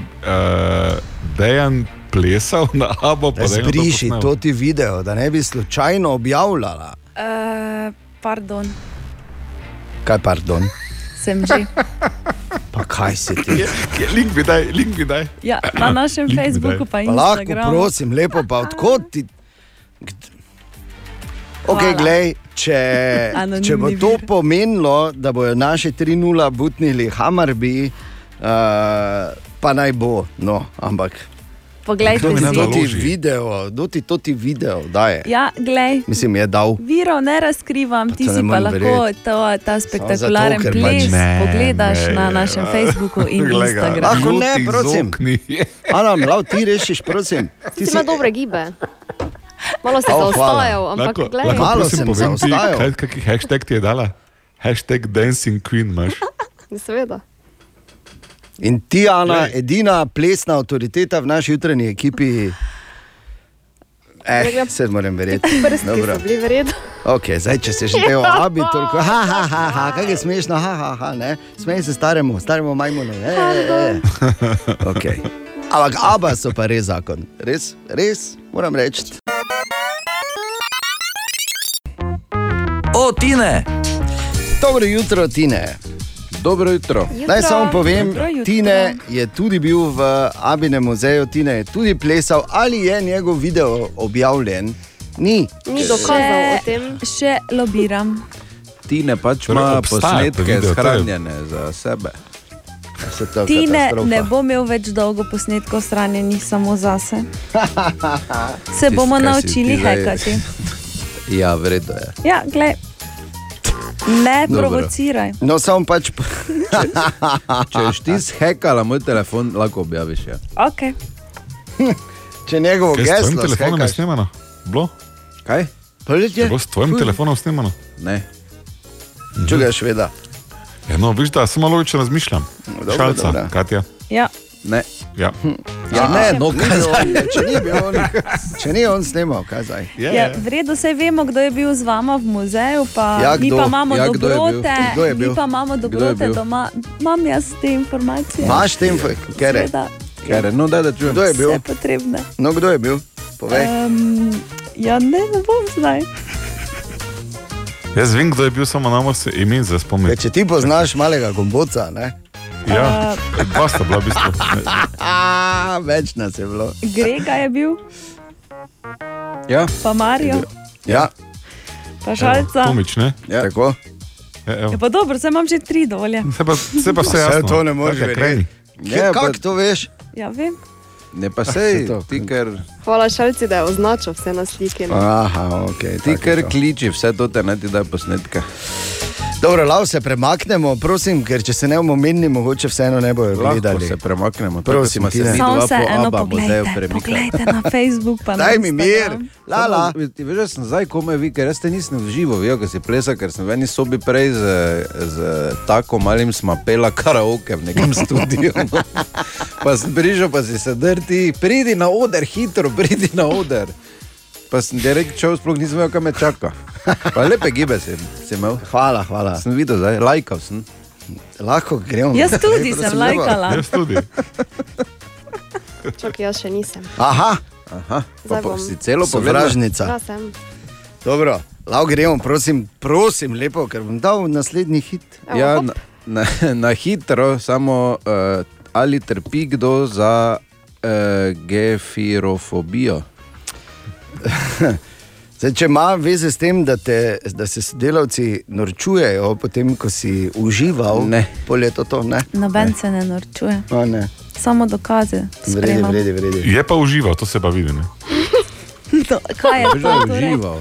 Dejan plesal na ABO. pa da to Zbriši posnel. to ti video, da ne bi slučajno objavljala. Uh, pardon, Kaj, pardon? sem že. Pa kaj si ti? Link bi daj, link bi daj. Ja, na našem mi. Facebooku pa Pa lahko, Instagramu. prosim, lepo pa odkot ti. Ok, Hvala. glej, če, če bo to pomenilo, da bojo naši 3-0 butnili Hamarbi, uh, pa naj bo, no, ampak Poglejte Kdo ti si. to ti video, kdo ti to ti video daje? Ja, glej. Mislim, je dal. Virov ne razkrivam, ti to ne si pa lahko to, ta spektakularen pač ples ne, pogledaš ne, na ja. našem Facebooku in Glej ga. Instagramu. Lahko ne, prosim. Ana, mlav, ti rešiš, prosim. Ti si ima dobre gibe. Malo si hvala. zaostajal, ampak Lahko, glej. lahko Malo prosim sem povem zaostajal. kaj, kakšen hashtag ti je dala? Hashtag Dancing Queen imaš. Seveda. In ti, Ana, edina plesna avtoriteta v naši jutranji ekipi. Eh, se moram verjeti. Dobro. so bili vredni. Ok, zdaj, če se že te obi, toliko, ha, ha, ha, ha, kaj je smešno, ha, ha, ha, ne, smej se staremu, staremu majmunu, e, e. Ok. Ampak aba so pa res zakon, res, res, moram reči. O, Tine! Dobro jutro, Tine. Dobro jutro. Naj samo povem, jutro. Tine je tudi bil v Abinem muzeju, Tine je tudi plesal, ali je njegov video objavljen? Ni. Ni dokazal o tem. Še lobiram. Tine pač Torej, ima posnetke shranjene za sebe. Se to Tine ne bo imel več dolgo posnetkov shranjenih samo zase. Se Tisto, bomo naučili hekati. Ja, vredno je. Ja, glej. Ne Dobro. provociraj. No, samo pač. Če ješ ti zhekala moj telefon, lahko objaviš. Ja. Okay. Če njegovo Kaj s tvojim geslo telefonom je snemano? Bilo? Kaj? Poletje? Je bilo s tvojim Ful. telefonom snemano? Ne. Čuga šveda. Ja, no, viš, da samo logično razmišljam. dobro, Šalca, dobro. Katja. Ja. Ne. Ja. Ja, ne, no, kaj zdaj? on, Če ni bil on, če ni on snimal, kaj zdaj? Ja, v redu, vse vemo, kdo je bil z vama v muzeju, pa Ja, mi kdo? pa imamo Ja, je dobrote, je mi pa imamo je dobrote doma. Imam jaz te informacije. Imaš te info, kere? Seveda. Kere, no, daj, da čujem. Kdo je bil? Vse potrebne. No, kdo je bil? Povej. Um, ja, ne, ne bom zdaj. Jaz vem, kdo je bil, samo nam se ime za spomin. Če ti poznaš malega gomboca, ne? Ja, dva sta bila v bistvu. A, več nas je bilo. Grega je bil, Ja. pa Marijo, Ja, pa Šalca. Tomič, ne? ja. tako. Ja. Ja, pa dobro, zdaj imam že tri dovolje. Se pa, se pa vse to ne moreš verjeti. Ja, Kako pa- to veš? Ja, vem. Ne pa sej, to. ti ker, Hvala šalci, da je označil vse na sliki. no. Aha, ok. ti ker kliči vse to, te naj ti daj posnetke. Dobro, lav se premaknemo, prosim, ker če se ne bomo menili, mogoče vseeno ne bojo Lahko gledali. se premaknemo. tako Prosim, smo se mi dva se po Abba muzeju pogledajte na Facebook. Pa Daj mi mir, lala. Veš, da sem zdaj komaj vi, ker jaz te nisem v živo videl, ker si plesal, ker sem v eni sobi prej z, z tako malim smapela karaoke v nekem studiu. No. Pa sem prišel, pa si se drti, pridi na oder, hitro, pridi na oder. Pa sem direkt šel, sploh nisem vedel, kam me čaka. Pa lepe gibe si, si imel. Hvala, hvala. Sem videl, zdaj, lajkal sem. Lahko gremo. Jaz tudi sem lajkala. Jaz tudi. Čakaj, jaz še nisem. Aha, Aha, pa, pa si celo povedal. sovražnica. Ja, sem. Dobro, lav gremo, prosim, prosim, lepo, ker bom dal naslednji hit. Evo, Ja, na, na, na hitro, samo uh, ali trpi kdo za uh, gefirofobijo? Zdaj, če ima veze s tem, da, te, da se sodelavci norčujejo, potem ko si užival, Ne. pol je to ne? Noben se ne norčuje, A, ne. samo dokaze. Vredi, vredi, vredi. Je pa užival, to se pa vidi. Ne? To, kaj je to? je Torej? užival.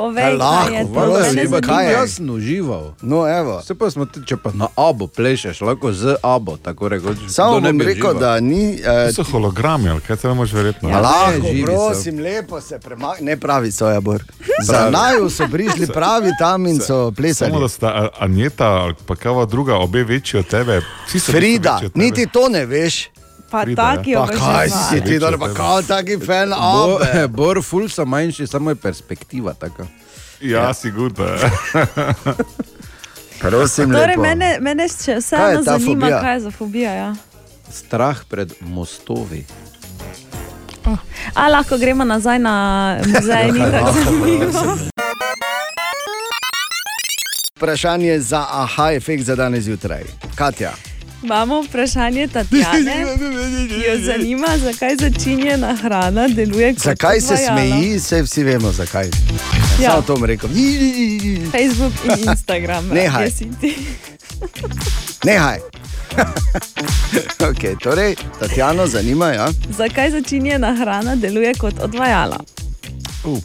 Povej, lahko, je to? zanima. kaj je? Jaz sem užival. No, evo. Vse pa smo če pa na abo plešeš, lahko z abo, tako rekoč. Samo ne bi rekel, užival? da ni. To Uh, so hologrami, ali kaj te ne moreš verjeti. Ja, lahko, živi so. prosim, lepo se premakni. Ne pravi, so ja, bor. Za naju so prišli pravi tam in so plesali. Samo da sta A- Anjeta ali pa kava druga, obe večji od tebe. So Frida, niti to ne veš. Pa ja. taki Pa kaj si ti, da pa kao taki fan, Bo, abe. bor, ful so manjši, samo je perspektiva taka. Ja, sigurno. Prosim, Torej, lepo. mene, mene še vseeno zanima, fobija? kaj je za fobija. Ja. Strah pred mostovi. A lahko gremo nazaj na muzej, ni tako zanimivo. Vprašanje za aha efekt za danes zjutraj. Katja. Imamo vprašanje Tatjane, ki jo zanima, zakaj začinjena hrana deluje kot Zakaj se smeji, se vsi vemo zakaj. Ja. Samo to bom rekel. Facebook in Instagram. Nehaj. Nehaj. Okay, torej, Tatjano zanima, ja? Zakaj začinjena hrana deluje kot odvajala? Uh,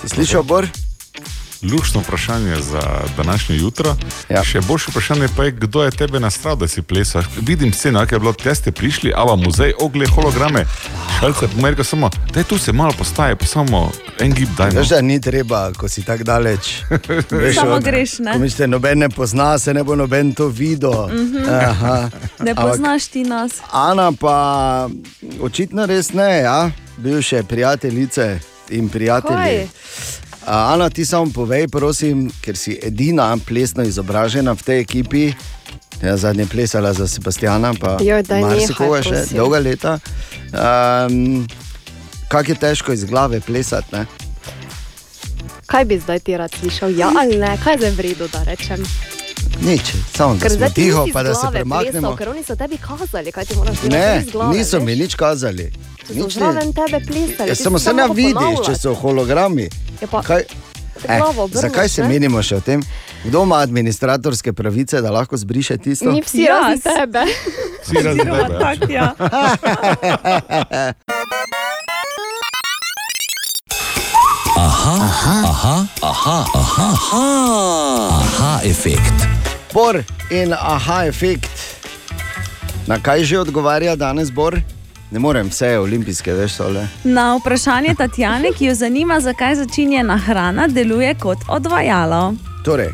Si slišal, Bor? Lušno vprašanje za današnje jutro. Ja. Še boljše vprašanje pa je, kdo je tebe nastral, da si plesaš. Vidim sceno, ki je bilo, te ste prišli, ava muzej, ogle, holograme. Šalce, pomerka samo, da tu se malo postaje, pa samo en gib daj. Veš, da ni treba, ko si tako daleč. Samo od- greš, ne? Mislite, noben ne pozna, se ne bo noben to videl. Mhm. Aha. Ne poznaš ti nas. Ana pa očitno res ne, ja? bivše prijateljice in prijatelji. Kaj? Ana, ti samo povej, prosim, ker si edina plesno izobražena v tej ekipi. Ja, zadnje plesala za Sebastiana, pa marsikoga nehaj, še prosim. dolga leta. Um, Kako je težko iz glave plesati? Ne? Kaj bi zdaj ti rad slišal? Ja ali ne? Kaj je zdaj v redu, da rečem? Nič, samo da smo tiho, pa da se premaknemo. Plesal, ker oni so tebi kazali, kaj ti moraš delati. Ne, niso veš? mi nič kazali. Nič zraven tebe plesali. Ja, samo se ne vidiš, če so hologrami. Ja, pa- Kaj, Te glavo obrneš, zakaj se ne? menimo še o tem? Kdo ima administratorske pravice, da lahko zbriše tisto? Ni vsi razen tebe. Vsi razen tebe. tak, ja. Aha, aha, aha, aha, aha, aha, aha efekt. Bor in aha efekt. Na kaj že odgovarja danes Bor? Ne morem vse olimpijske, veš, le. Na vprašanje Tatjane, ki jo zanima, zakaj začinjena hrana deluje kot odvajalo. Torej,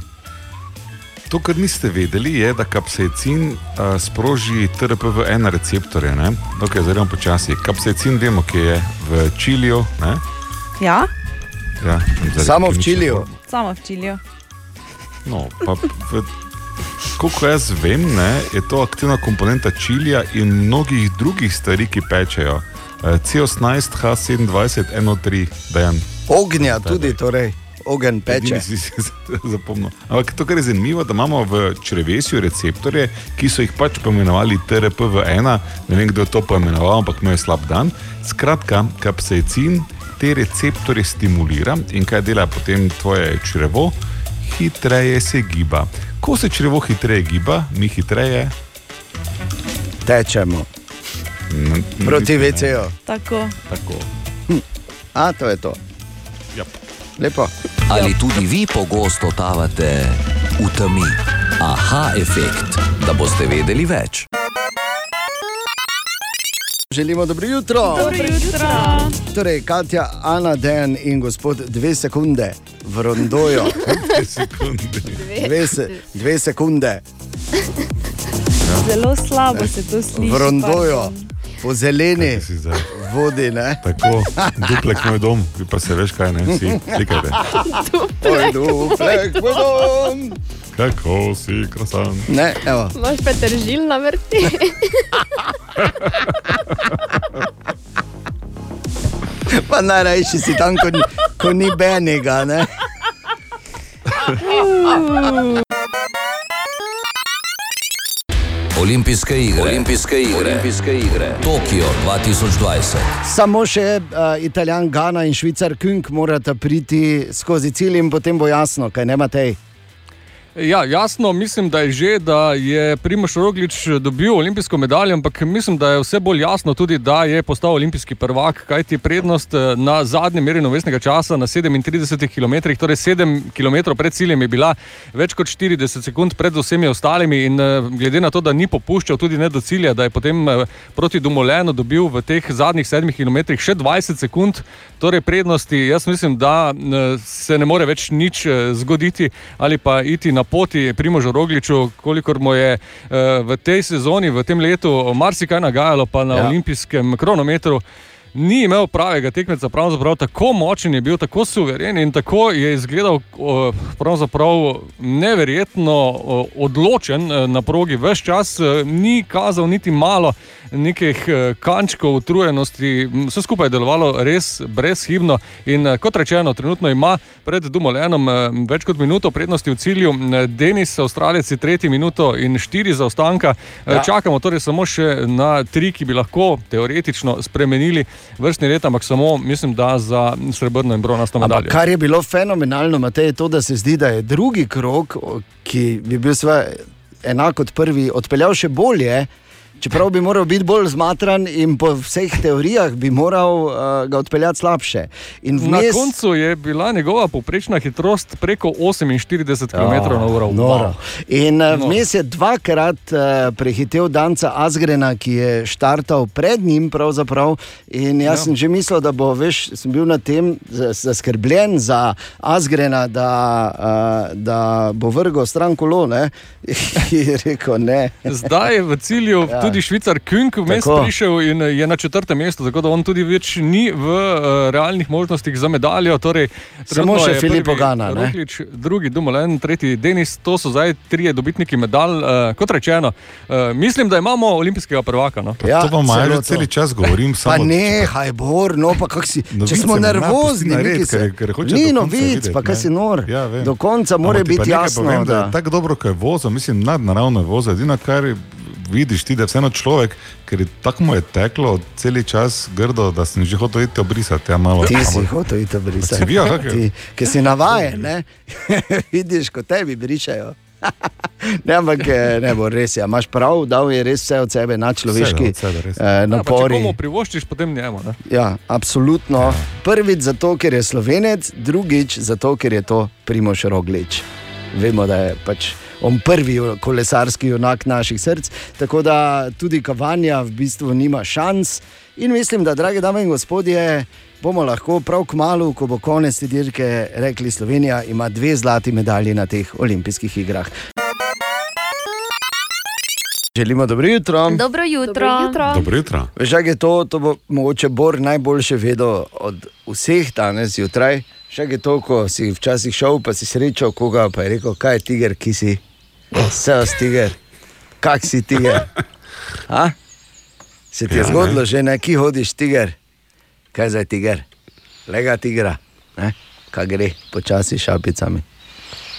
To, kar niste vedeli, je, da kapsaicin uh, sproži TRPV1 receptorje. ne. Dokaj zelo počasi. Kapsaicin vemo, ki je v čiliju. ne. Ja, Ja, Samo v Čiliju? forme. samo v Čilju. No, pa v, koliko jaz vem, ne, je to aktivna komponenta čilija in mnogih drugih stvari, ki pečejo. Uh, C18, H27, NO3, dejan. ognja tudi, torej, ogen peče. Zapomnil. Ampak to, kar je zanimivo, da imamo v črevesju receptorje, ki so jih pač poimenovali TRPV1, ne vem kdo je to poimenoval, ampak imel je slab dan. Skratka, kapsaicin te receptorje stimulira in kaj dela potem tvoje črevo, hitreje se giba. Ko se črevo hitreje giba, mi hitreje Tečemo. Proti. VC-ju. Tako. Tako. A, to je to. Yep. Lepo. Ali tudi vi pogosto totavate v temi? Aha efekt, da boste vedeli več. Želimo dobro jutro. Dobro jutro. Torej, Katja, Ana, Dejan in gospod dve sekunde v rondoju. Dve sekunde. Dve, se, dve sekunde Zelo slabo se to sliši. v rondoju, po zeleni vodi. Ne? Tako, duplek moj dom, vi pa se veš kaj, ne vsi, slikajte. Oj, duplek, moj dom. Kako si krasan. Ne, evo. Imaš petržil na vrti. Pa najrajši si tam, ko, ni- ko ni benega. Ne? Olimpijske igre, Olimpijske igre, Olimpijske igre. Tokio 2020. Samo še uh, Italijan, Gana in Švicar Künk morata priti skozi cilj in potem bo jasno, kaj ne matej. Ja, jasno, mislim, da je že, da je Primoš Roglič dobil olimpijsko medaljo, ampak mislim, da je vse bolj jasno tudi, da je postal olimpijski prvak, kajti prednost eh, na zadnjem merjenju mestnega časa na 37 km, torej 7 km pred ciljem je bila več kot 40 sekund pred vsemi ostalimi in eh, glede na to, da ni popuščal tudi ne do cilja, da je potem eh, proti Dumolenu dobil v teh zadnjih 7 km še 20 sekund, torej prednosti, jaz mislim, da se ne more več nič zgoditi ali pa iti na poti Primožu Rogliču, kolikor mu je eh, v tej sezoni, v tem letu marsikaj nagajalo, pa na Ja. ja. olimpijskem kronometru. Ni imel pravega tekmeca, pravzaprav tako močen je bil, tako suveren in tako je izgledal neverjetno odločen eh, na progi. Ves čas eh, ni kazal niti malo nekih eh, kančkov utrujenosti, vse skupaj je delovalo res brezhibno. In kot rečeno, trenutno ima pred Dumolenom eh, več kot minuto prednosti v cilju, Denis, Avstralec tretji minuto in štiri zaostanka. Ja. Čakamo torej samo še na tri, ki bi lahko teoretično spremenili vrstni red, ampak samo mislim, da za srebrno in bronasto Ampak medaljo. kar je bilo fenomenalno, Matej, je to, da se zdi, da je drugi krok, ki bi bil enako kot prvi, odpeljal še bolje. Čeprav bi moral biti bolj zmatran in po vseh teorijah bi moral uh, ga odpeljati slabše. In Na vmes, koncu je bila njegova povprečna hitrost preko 48 km na uro. Noro. In uh, No. vmes je dvakrat uh, prehitel Danca Azgrena, ki je štartal pred njim. In jaz ja. sem že mislil, da bo, veš, sem bil na tem za- zaskrbljen za Azgrena, da, uh, da bo vrgel stran kolo. Ne? Je rekel ne. Zdaj je v cilju Ja. ja. Tudi švicar Künk vmes prišel in je na četrtem mestu, tako da on tudi več ni v uh, realnih možnostih za medaljo. Torej, Samo še je Ganna, ne? Roglič, drugi Dumoulin, tretji Denis, to so zdaj trije dobitniki medalj. Uh, kot rečeno, uh, mislim, da imamo olimpijskega prvaka. No? Ja, to pa to. cel čas govorim. Pa samo- ne, haj bor, no pa kak si. Novice če smo ne nervozni, narediti, neki se- ker- ker ni novic, pa kaj ne. si nor. Ja, vem. Do konca mora biti jasno. Povem, da da- je tako dobro, ko je vozil, mislim, nadnaravno je vozil. Edino, kar vidiš ti, da je vseeno človek, ker je tako mu je teklo cel čas grdo, da sem že hotel iti obrisati. Ja, malo, Ti si ampak- hotel iti brisati. Si bil? Ti, Ker si navajen, ne? vidiš, ko tebi brišajo. ne, ampak eh, ne bo res, ja. imaš prav, dal je res vse od sebe, na človeški Vse, sebe, res. eh, Ja, pa če komu privoščiš, potem njemu. Ne? Ja, absolutno. Prvič zato, ker je slovenec, drugič zato, ker je to Primoš Roglič. Vemo, da je pač on prvi kolesarski junak naših src, tako da tudi Kavanja v bistvu nima šans. In mislim, da, drage dame in gospodje, bomo lahko prav k malu, ko bo konec te dirke, rekli, Slovenija ima dve zlati medalji na teh olimpijskih igrah. Želimo dobro jutro. Dobro jutro. Dobro jutro. Veš, jak je to, to bo mogoče Bor najboljše vedel od vseh danes zjutraj. Še je to, ko si včasih šel, pa si srečal koga, pa je rekel, kaj je tiger, ki si. Vse si tiger, kak si tiger. A? Se ti je Ja, ja, ne. zgodilo že, ne, ki hodiš tiger. Kaj za tiger? Lega tigra, ne? kaj gre počasi šapicami.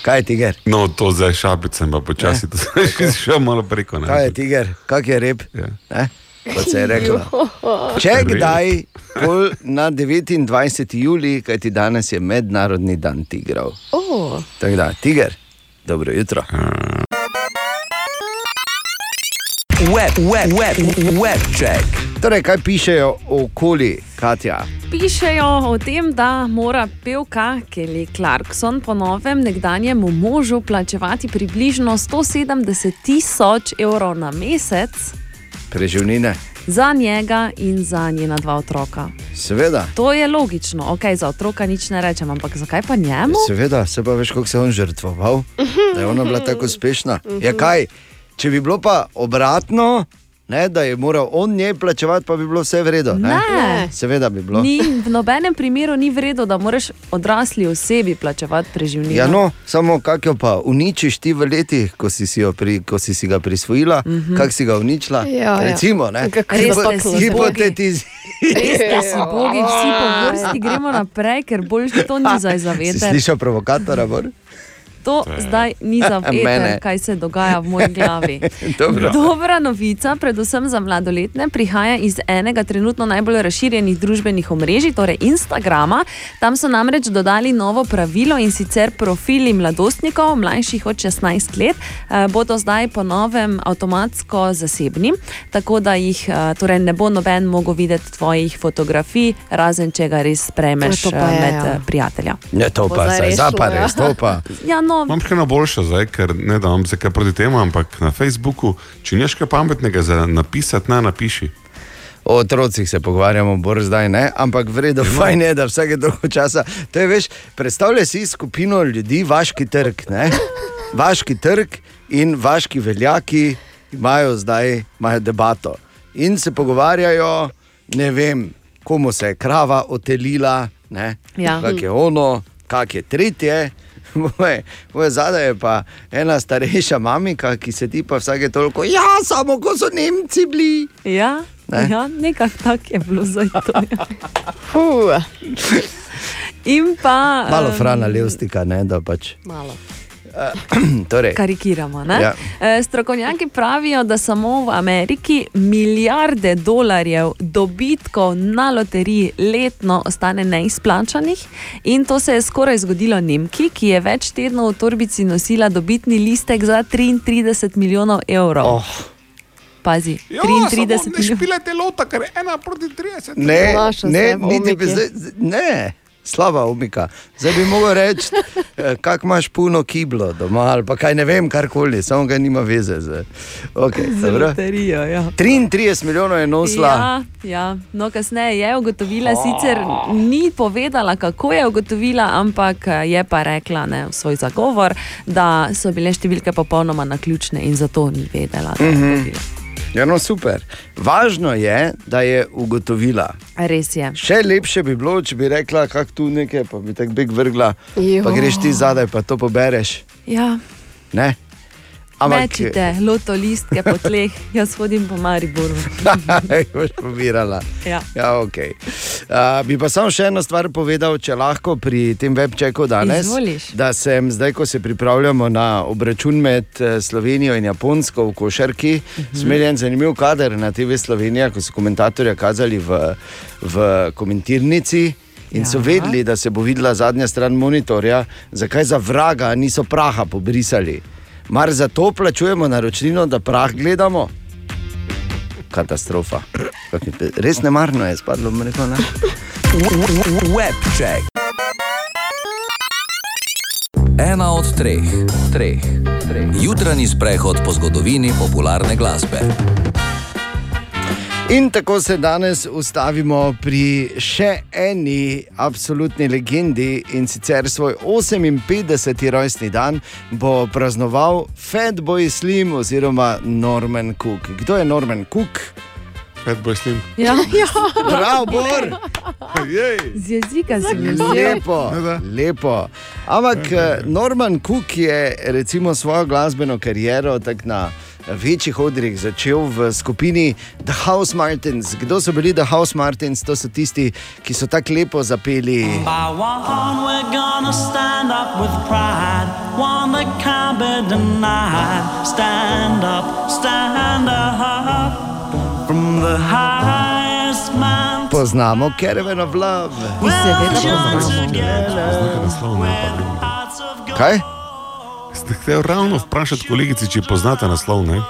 Kaj je tiger? No, to zdaj šapicem, pa počasi to si šel malo preko. Ne? Kaj je tiger, kak je rep? Ja. Ne? Kot se je reklo. Če kdaj, bolj na 29. juli, kajti danes je mednarodni dan tigrov. Oh. Tako da, tiger, dobro jutro. Web, web, web, web check. Torej, kaj pišejo okoli Katja? Pišejo o tem, da mora pevka Kelly Clarkson po novem nekdanjemu možu plačevati približno 170 tisoč evrov na mesec Preživnine. Za njega in za njena dva otroka. Seveda. To je logično, ok, za otroka nič ne rečem, ampak zakaj pa njemu? Seveda, se pa veš, kako se je on žrtvoval, da je ona bila tako uspešna. Ja, kaj, če bi bilo pa obratno, ne, da je moral on njej plačevati, pa bi bilo vse v redu. Ne? Ne. Seveda bi bilo. Ni, v nobenem primeru ni vredno, da moraš odrasli osebi plačevati preživnino. Ja, no, samo kako jo pa uničiš ti v letih, ko si, si, pri, ko si, si ga prisvojila, mm. -hmm. kako si ga uničila. Ja, ja. Recimo, ne, Kako Res ste si hipotetiz. Res bogi, vsi po vrsti gremo naprej, ker bolj to ni za Si zavedati. slišal provokatora, Bor? To To je- zdaj ni za Mene. kaj se dogaja v moji glavi. Dobro. Dobra novica, predvsem za mladoletne, prihaja iz enega trenutno najbolj razširjenih družbenih omrežij, torej Instagrama. Tam so namreč dodali novo pravilo in sicer profili mladostnikov, mlajših od 16 let, eh, bodo zdaj po novem avtomatsko zasebni, tako da jih eh, torej ne bo noben mogel videti tvojih fotografij, razen če ga res spremeš To pa je, med ja. eh, prijatelja. Ne, to pa zdaj zdaj, zdaj pa ja. res, to pa. Ja, no, Imam še eno boljšo zdaj, ker ne da imam se kaj proti temu, ampak na Facebooku, če nimaš kaj pametnega za napisati, naj napiši. O otrocih se pogovarjamo, bolj zdaj ne, ampak vredno, fajn je, da vsake dolgo časa. To je, veš, predstavljaj si skupino ljudi, vaški trg. Ne? Vaški trg in vaški veljaki imajo zdaj imajo debato in se pogovarjajo, ne vem, komu se je krava otelila, Ja. kak je ono, kak je tretje. Moje, moje zadaj je pa ena starejša mamika, ki se ti pa vsake toliko, ja, samo ko so Nemci bili. Ja, Ne? ja nekako tako je bilo za to. Fuh. In pa. Malo frana levstika, ne, da pač. Malo. torej, Karikiramo. ne? Ja. E, Strokovnjaki pravijo, da samo v Ameriki milijarde dolarjev dobitkov na loteriji letno ostane neizplačanih. In to se je skoraj zgodilo Nemki, ki je več tednov v torbici nosila dobitni listek za 33 milijonov evrov. Oh. Pazi, Ja, 33 milijonov. špilete lota, ker je ena proti 30. Ne, Našel ne, se v niti bi omiki. zdaj, ne, slaba umika. Zdaj bi mogel reči, eh, kak imaš puno kiblo doma ali pa kaj ne vem, karkoli, samo ga nima veze. z- Okay, Z loterijo, ja. 33 milijonov je nosila. Ja, ja. No, kasneje je ugotovila, sicer ni povedala, kako je ugotovila, ampak eh, je pa rekla ne, v svoj zagovor, da so bile številke popolnoma naključne in zato ni vedela. Mhm. dobila. Ja, no, super. Važno je, da je ugotovila. Res je. Še lepše bi bilo, če bi rekla, kako tu nekaj, pa bi tako big vrgla, pa Jo. greš ti zadaj, pa to pobereš. Ja, Ne? Mečite loto listke po tleh, jaz hodim po Mariboru. boš pobirala. Ja. Ja, okay. uh, bi pa samo še eno stvar povedal, če lahko pri tem webčeku danes. Izvoliš. Da sem zdaj, ko se pripravljamo na obračun med eh, Slovenijo in Japonsko v košarki, uh -huh. smel en zanimiv kader na TV Slovenija, ko so komentatorja kazali v, v komentirnici. In so Ja. vedeli, da se bo videla zadnja stran monitorja, zakaj za vraga niso praha pobrisali. Mar zato plačujemo naročnino, da prah gledamo? Katastrofa. Je- Res nemarno je spadlo, bom rekel. Ne? Webček. Ena od treh, treh, treh. Jutranji sprehod po zgodovini popularne glasbe. In tako se danes ustavimo pri še eni absolutni legendi in sicer svoj 58. rojstni dan bo praznoval Fatboy Slim oziroma Norman Cook. Kdo je Norman Cook? Fatboy Slim. Ja, ja. Prav, Bor! Z jezika si mi vzel. Lepo, lepo. Ampak eh, Norman Cook je recimo svojo glasbeno kariero tak na večjih odrih začel v skupini The House Martins. Kdo so bili The House Martins? To so tisti, ki so tako lepo zapeli. Stand up with pride. One that can't be denied. Stand up, stand up. From the highest mountain. Poznamo Caravan of Love. Kaj? Ste hteli ravno vprašati kolegici, če poznate naslov, ne?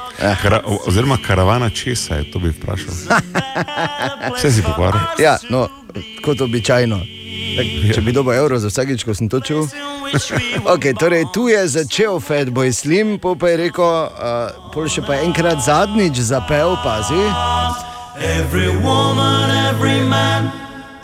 Kara, oziroma karavana česa je, to bi vprašal. Vse si pokvaril. Ja, no, kot običajno. Tak, če bi dobil evro za vsakič, ko sem to čul. Okay, torej, tu je začel Fatboy Slim, pa je rekel, uh, pol še pa enkrat zadnjič zapel, pazi. Every woman, every man,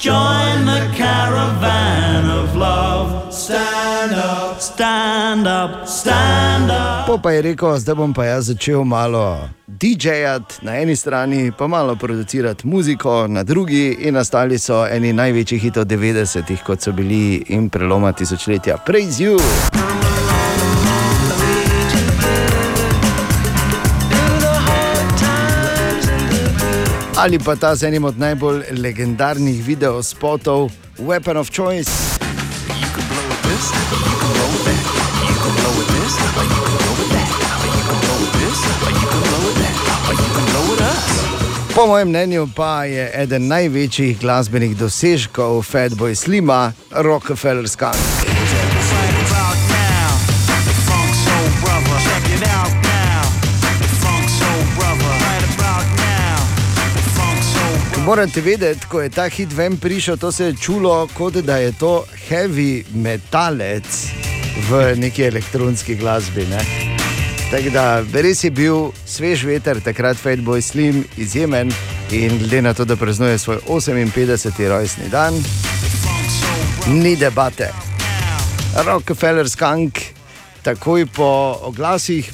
join the caravan of love. Stand up, stand up, stand up. Pol pa je rekel, zdaj bom pa jaz začel malo DJ-jati na eni strani, pa malo producirati muziko na drugi, in nastali so eni največjih hitov 90-ih, kot so bili in preloma tisočletja. Praise you! Ali pa ta z enim od najbolj legendarnih videospotov Weapon of Choice. Po mojem mnenju pa je eden največjih glasbenih dosežkov Fatboy Slima, Rockefeller Skunk. Morate vedeti, ko je ta hit ven prišel, to se je čulo, kot da je to heavy metalec v neki elektronski glasbi. Ne? Tako da res je bil svež veter, takrat Fatboy Slim izjemen in glede na to, da praznuje svoj 58. rojstni dan, ni debate. Rockefeller Skunk, takoj po oglasih.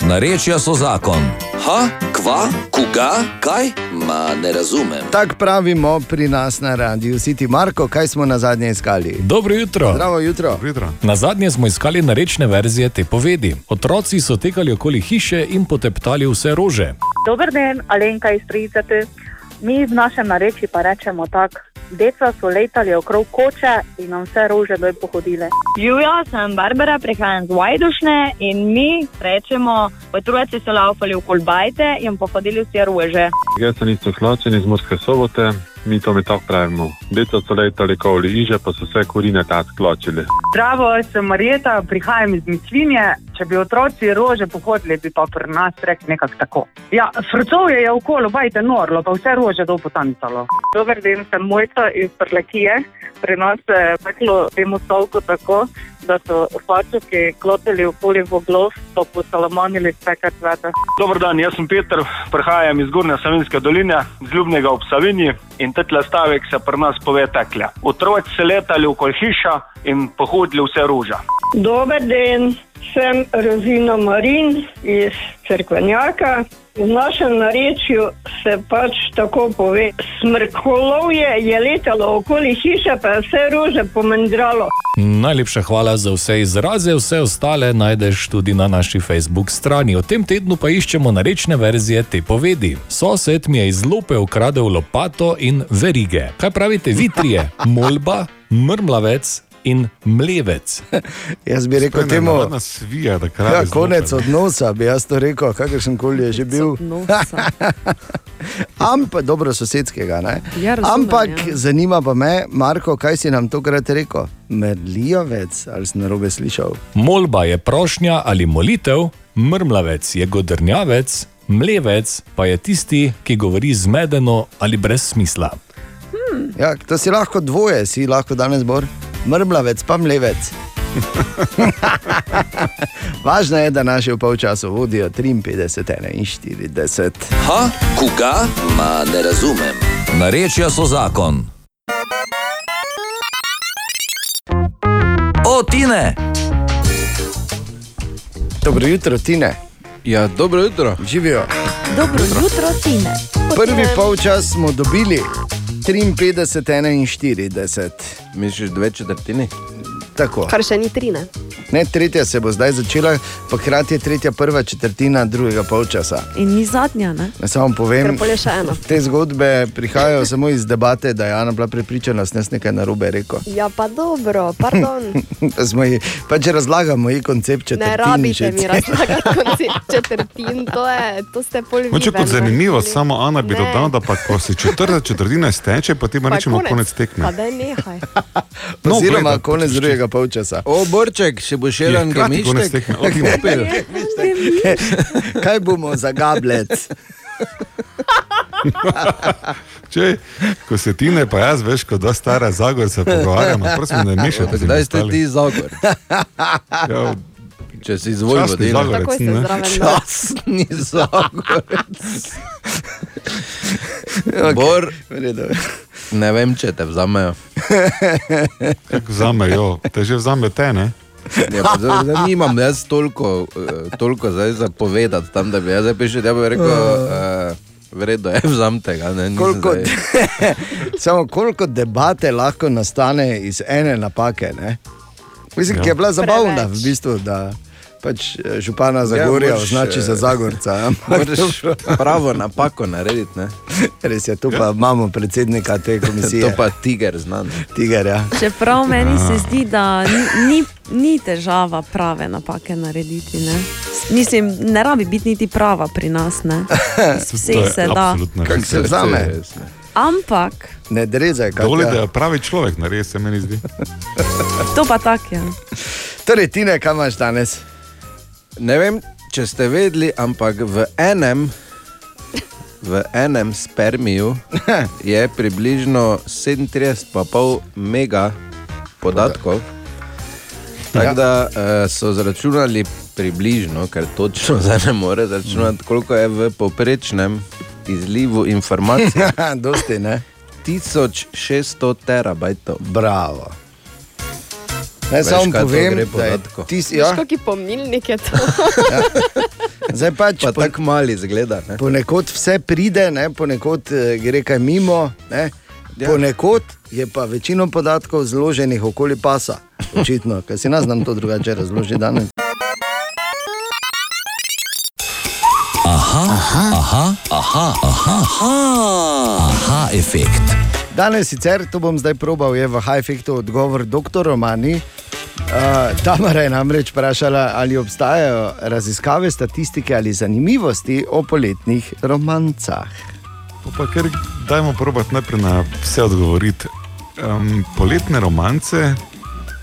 Narečja so zakon. Ha, kva, koga, kaj? Ma ne razumem. Tako pravimo pri nas na radiju City Marko, kaj smo na zadnje iskali. Dobro jutro. Zdravo jutro. Na zadnje smo iskali narečne verzije te povedi. Otroci so tekali okoli hiše in poteptali vse rože. Dober dan, Alenka iz Tricete. Mi v našem narečju pa rečemo tako, Deca so letali okrog koče in nam vse rože doj pohodile. Živijo, sem Barbara, prihajam z Vajdušne in mi rečemo, otroci so laufali okoli bajte in pohodili vse rože. Jaz sem isto slačen iz Morske sobote, mi to mi tako pravimo. Deca so letali okoli iže, pa so vse kurine tak skločili. Zdravo, sem Marjeta, prihajam iz Mislinje. Če bi otroci rože pohodili, bi pa pri nas rekli nekako tako. Ja, frcovje je okolo, bajte norlo, pa vse rože do potancalo. Dober dan, sem Mojca iz Prlekije. Pri nas se je peklo temu stavku tako, da so fačuki klotili okoli voglov, so posalamonili vse, kar cvete. Dober dan, jaz sem Peter, prihajam iz Gornje Savinske doline, z Ljubnega ob Savinji in tetle stavek se pri nas pove tekle. Otroci se letali okoli hiša in pohodili vse roža. Dober dan, sem Rozina Marin iz Cerkvenjaka. V našem narečju se pač tako pove. Smrkolovje je letalo okoli hiše, pa je vse rože pomendralo. Najlepša hvala za vse izraze, vse ostale najdeš tudi na naši Facebook strani. V tem tednu pa iščemo narečne verzije te povedi. Sosed mi je iz lope ukradel lopato in verige. Kaj pravite, vitrije, molba, mrmlavec in mlevec? Jaz bi rekel temu, da svija, da kraj. Ja, konec odnosa bi jaz to rekel, kakršen koli je že bil. Ampak dobro sosedskega. Ne? Ja, razumem, Ampak ja. zanima pa me, Marko, kaj si nam tokrat rekel? Merlijovec, ali si narobe slišal? Molba je prošnja ali molitev, mrmlavec je godrnjavec, mlevec pa je tisti, ki govori zmedeno ali brez smisla. Ja, to si lahko dvoje, si lahko danes bor. Mrmlavec, pa mlevec. Važno je, da naši v polčasu vodijo 53, 41. Ha, koga? Ma ne razumem. Narečja so zakon. O, Tine! Dobro jutro, Tine. Ja, dobro jutro. Živijo. Dobro jutro, Tine. Prvi polčas smo dobili 53, 41. Misliš dve četrtini? Tako. Kar še ni tri, ne? Ne, tretja se bo zdaj začela, pa hkrati je tretja prva četrtina drugega polčasa. In ni zadnja, ne? Naj Samo povem, te zgodbe prihajajo samo iz debate, da je Ana bila prepričana, da sem nekaj narobe rekel. Ja, pa dobro, pardon. Pa smo ji, pač razlagamo ji koncept četrtin. Ne rabite mi razlagati koncept četrtin, to, je, to ste pol vi. Moče kot zanimivo, naredili. samo Ana bi Ne. dodala, da pa ko se četrta četrtina steče, potem Pa rečemo konec tekme. Pa daj nehaj. No, Oziroma da konec počuti. Drugega polčasa. O, Borček, še boš konec gemištek? tekme. Odkupil. Kaj bomo za gablec? Če, ko se ti ne, pa jaz veš, kot da stara Zagorca pogovarjamo, prosim, ne mešaj. Kdaj ste ti Zagor? Ja, Če si izvolil Častni vodila. Zagorec, Takoj ste ne? zraven, da. Častni Zagorec. Bor, ne vem, če te vzamejo. Kako vzamejo, te že vzame te, ne? Ja, pa zdaj, zdaj nimam jaz toliko, eh, toliko zdaj za povedati tam, da bi jaz zdaj prišel, da bi rekel, uh, vredno je, vzam tega. Ne, Koliko, zdaj- samo koliko debate lahko nastane iz ene napake. Ne? Mislim, Ja. ja. je bila zabavna Preveč. v bistvu, da pač eh, župana Zagorja ja, moraš, označi eh, za Zagorca. ampak Moraš pravo napako narediti. Ne? Res je, tu pa imamo predsednika te komisije. To pa tiger znan. Tiger, ja. Čeprav meni se zdi, da ni, ni, ni težava prave napake narediti. Ne? Mislim, ne rabi biti niti prava pri nas. ne. Iz Vseh se da. Kako se vzame? Ampak Ne drezaj, kaj Dovolj, da je pravi človek, nares se meni zdi. to pa tak je. Torej, Tine, kaj imaš danes? Ne vem, če ste vedeli, ampak v enem, v enem spermiju je približno 37,5 mega podatkov. Tako da uh, so zračunali približno, ker točno zdaj ne more zračunati, koliko je v povprečnem izlivu informacij. Dosti, ne? 1600 terabajtov. Bravo. Naj Veš, samo to povem, da je podatkov? tis, Ja. ja, Kakšen pomnilnik je to? zdaj pač Pa tako mali zgleda. Ne? Ponekod vse pride, ne? ponekod eh, gre kaj mimo, ne? Ja. ponekod je pa večino podatkov zloženih okoli pasa. Očitno, ker si nas nam to drugače razloži danes. Aha, aha, aha, aha, aha, aha, aha efekt. Danes sicer, to bom zdaj probal, je v Hajfektu odgovor dr. Romani. Uh, Tamara je namreč vprašala, ali obstajajo raziskave, statistike ali zanimivosti o poletnih romancah. Pa, ker dajmo probati najprej na vse odgovoriti. Um, poletne romance,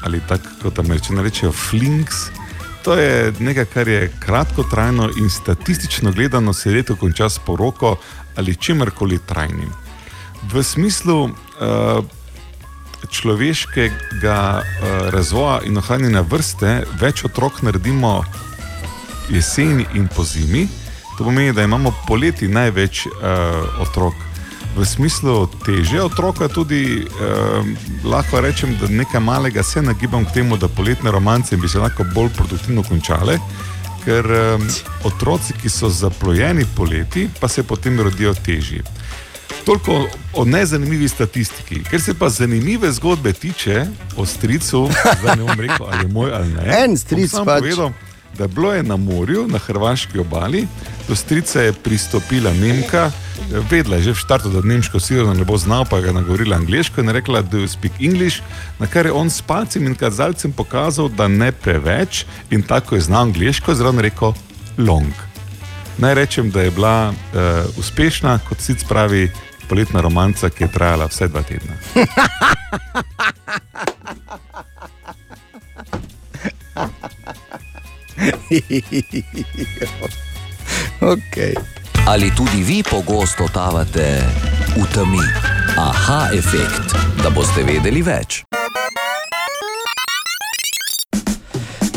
ali tako kot američani rečejo, flings, to je nekaj, kar je kratkotrajno in statistično gledano se leto konča s poroko ali čimerkoli trajnim. V smislu uh, človeškega uh, razvoja in ohranjanja vrste, več otrok naredimo jeseni in po zimi. To pomeni, da imamo poleti največ uh, otrok. V smislu teže otroka tudi uh, lahko rečem, da nekaj malega se nagibam k temu, da poletne romance bi se lahko bolj produktivno končale, ker um, otroci, ki so zaplojeni poleti, pa se potem rodijo težji. Toliko o nezanimivi statistiki. Ker se pa zanimive zgodbe tiče o stricu, zdaj ne bom rekel, ali je moj ali ne. En stric samo pač. Povedal, da je bilo je na morju, na hrvaški obali, do strica je pristopila Nemka, vedela je že v štartu, da nemško sigurno ne bo znal, pa je nagovorila angliško in je rekla, da je speak English, na kar je on s palcem in kazalcem pokazal, da ne preveč in tako je znal angliško, zraven rekel long. Naj rečem, da je bila uh, uspešna, kot sicer pravi, poletna romanca, ki je trajala vse dva tedna. okay. Ali tudi vi pogosto totavate v temi? Aha, efekt, da boste vedeli več.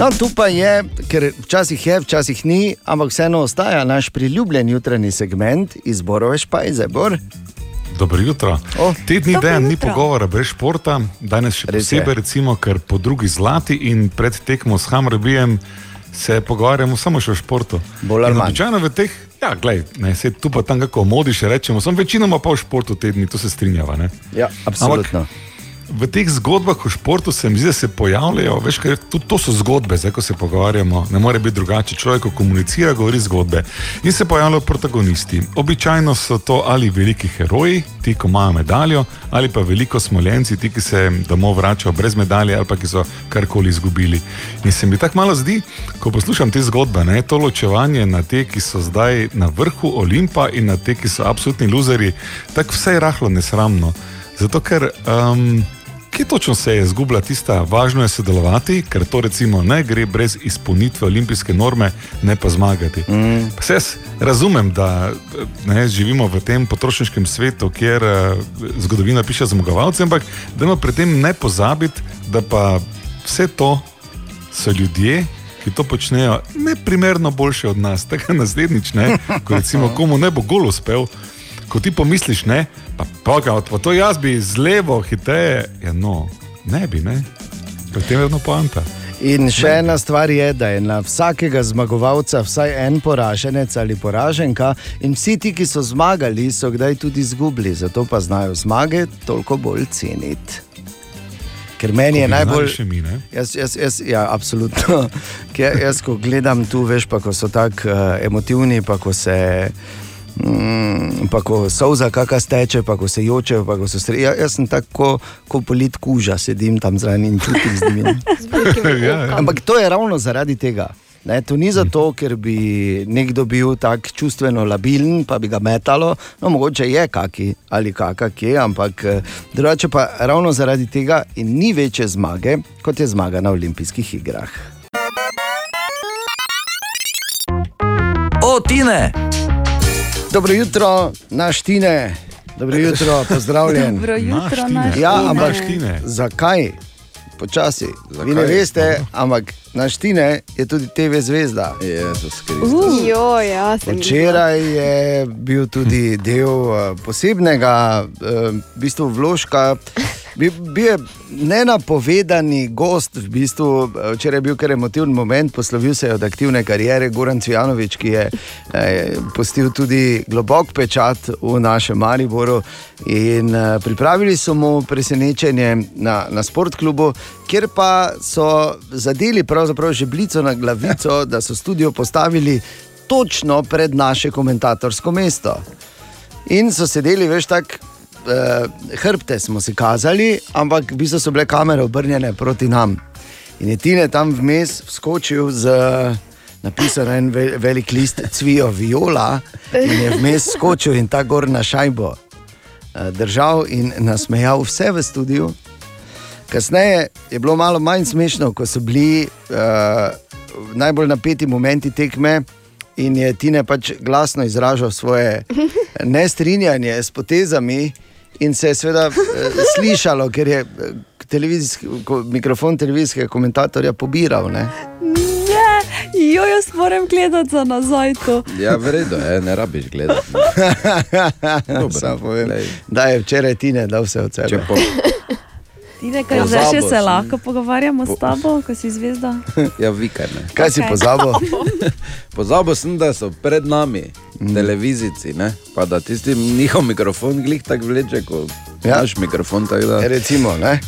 No, tu pa je, ker včasih je, včasih ni, ampak vseeno ostaja naš priljubljen jutranji segment izborove špajze. Bor. Dobro jutro. Oh, Te dni dan ni pogovora brez športa, danes še Res je. posebej, recimo, ker po drugi zlati in pred tekmo s Hamrbijem se pogovarjamo samo še o športu. Bolj ali manj. Običajno v teh, ja, glej, ne, se tu pa tam kako modi še rečemo, sem večinoma pa v športu te dni, to se strinjava. Ne? Ja, absolutno. V teh zgodbah o športu se mi zdi, da se pojavljajo, veš, ker tudi to so zgodbe, zdaj ko se pogovarjamo, ne more biti drugače. Človek, ko komunicira, govori zgodbe. In se pojavljajo protagonisti. Običajno so to ali veliki heroji, ti, ko imajo medaljo, ali pa veliko smoljenci, ti, ki se domov vračajo brez medalje ali pa ki so karkoli izgubili. In se mi tako malo zdi, ko poslušam te zgodbe, ne, to ločevanje na te, ki so zdaj na vrhu Olimpa in na te, ki so absolutni luzeri, tako vse je rahlo nesramno. Zato ker. Um, Kje točno se je izgubila tista, važno je sodelovati, ker to recimo ne gre brez izpolnitve olimpijske norme, ne pa zmagati. Mm. Jaz razumem, da ne, živimo v tem potrošniškem svetu, kjer uh, zgodovina piše zmagovalce, ampak da ima pri tem ne pozabiti, da pa vse to so ljudje. Ki to počnejo neprimerno boljše od nas, tega naslednjič, ne, ko recimo komu ne bo gol uspel, ko ti pomisliš, ne, pa, pa, pa to jaz bi z levo hitreje, ja, no, ne bi, ne, pri tem je vedno poanta. In še ena stvar je, da je na vsakega zmagovalca vsaj en poraženec ali poraženka, in vsi ti, ki so zmagali, so kdaj tudi izgubili, zato pa znajo zmage toliko bolj ceniti. Ker meni je najbolj. ne? Jaz, jaz, jaz, ja, absolutno. Ker jaz, ko gledam tu, veš, pa ko so tako uh, emotivni, pa ko se. Mm, pa ko solza kakšna steče, pa ko se jočejo, pa ko so stari. Ja, jaz sem tako, kot polit kuža, sedim tam zraven in čutim z njimi. Ja, ja. Ampak to je ravno zaradi tega. Ne, to ni zato, ker bi nekdo bil tako čustveno labilen, pa bi ga metalo, no, mogoče je kaki ali kakak je, ampak eh, drugače pa ravno zaradi tega in ni večje zmage, kot je zmaga na olimpijskih igrah. O, Tine! Dobro jutro, naš Tine. Dobro jutro, pozdravljen. Dobro jutro, naš Ja, ampak Naš Tine. zakaj? Počasi. Zakaj? Vi ne veste, ampak naš Tine je tudi TV zvezda. Jezus Uh. Jo, ja, Včeraj je bil tudi del uh, posebnega uh, v bistvu vložka. Bil, bil je nenapovedani gost, v bistvu, eh, včeraj je bil kar emotiven moment, poslovil se je od aktivne kariere, Goran Cvjanovič, ki je eh, pustil tudi globok pečat v našem Mariboru. In eh, pripravili so mu presenečenje na, na sportklubu, kjer pa so zadeli pravzaprav žeblico na glavico, da so studio postavili točno pred naše komentatorsko mesto. In so sedeli, veš, tako uh, hrbte smo si kazali, ampak v bistvu so bile kamere obrnjene proti nam. In je Tine tam vmes vskočil z napisan en ve- velik list cvijo viola in je vmes skočil in ta gor na šajbo eh, držal in nasmejal vse v studiu. Kasneje je bilo malo manj smešno, ko so bili uh, najbolj napeti momenti tekme in je Tine pač glasno izražal svoje nestrinjanje s potezami, in se je seveda uh, slišalo, ker je eh, televizijski, ko, mikrofon televizijskega komentatorja pobiral. Ne? Ne, jo, jaz moram gledati za nazaj to. Ja, v redu, je, ne rabiš gledati. Dobro, povem, da je včeraj Tine dal vse od sebe. Če po, Ti nekaj Pozabil zdaj še se sem. lahko pogovarjamo s tabo, ko si zvezda. ja, vikar ne. Kaj si Okej. pozabil? Pozabil sem, da so pred nami mm. televizijci, ne? pa da tisti njihov mikrofon glih tako vleče kot ja. naš mikrofon. Da, Recimo, ne?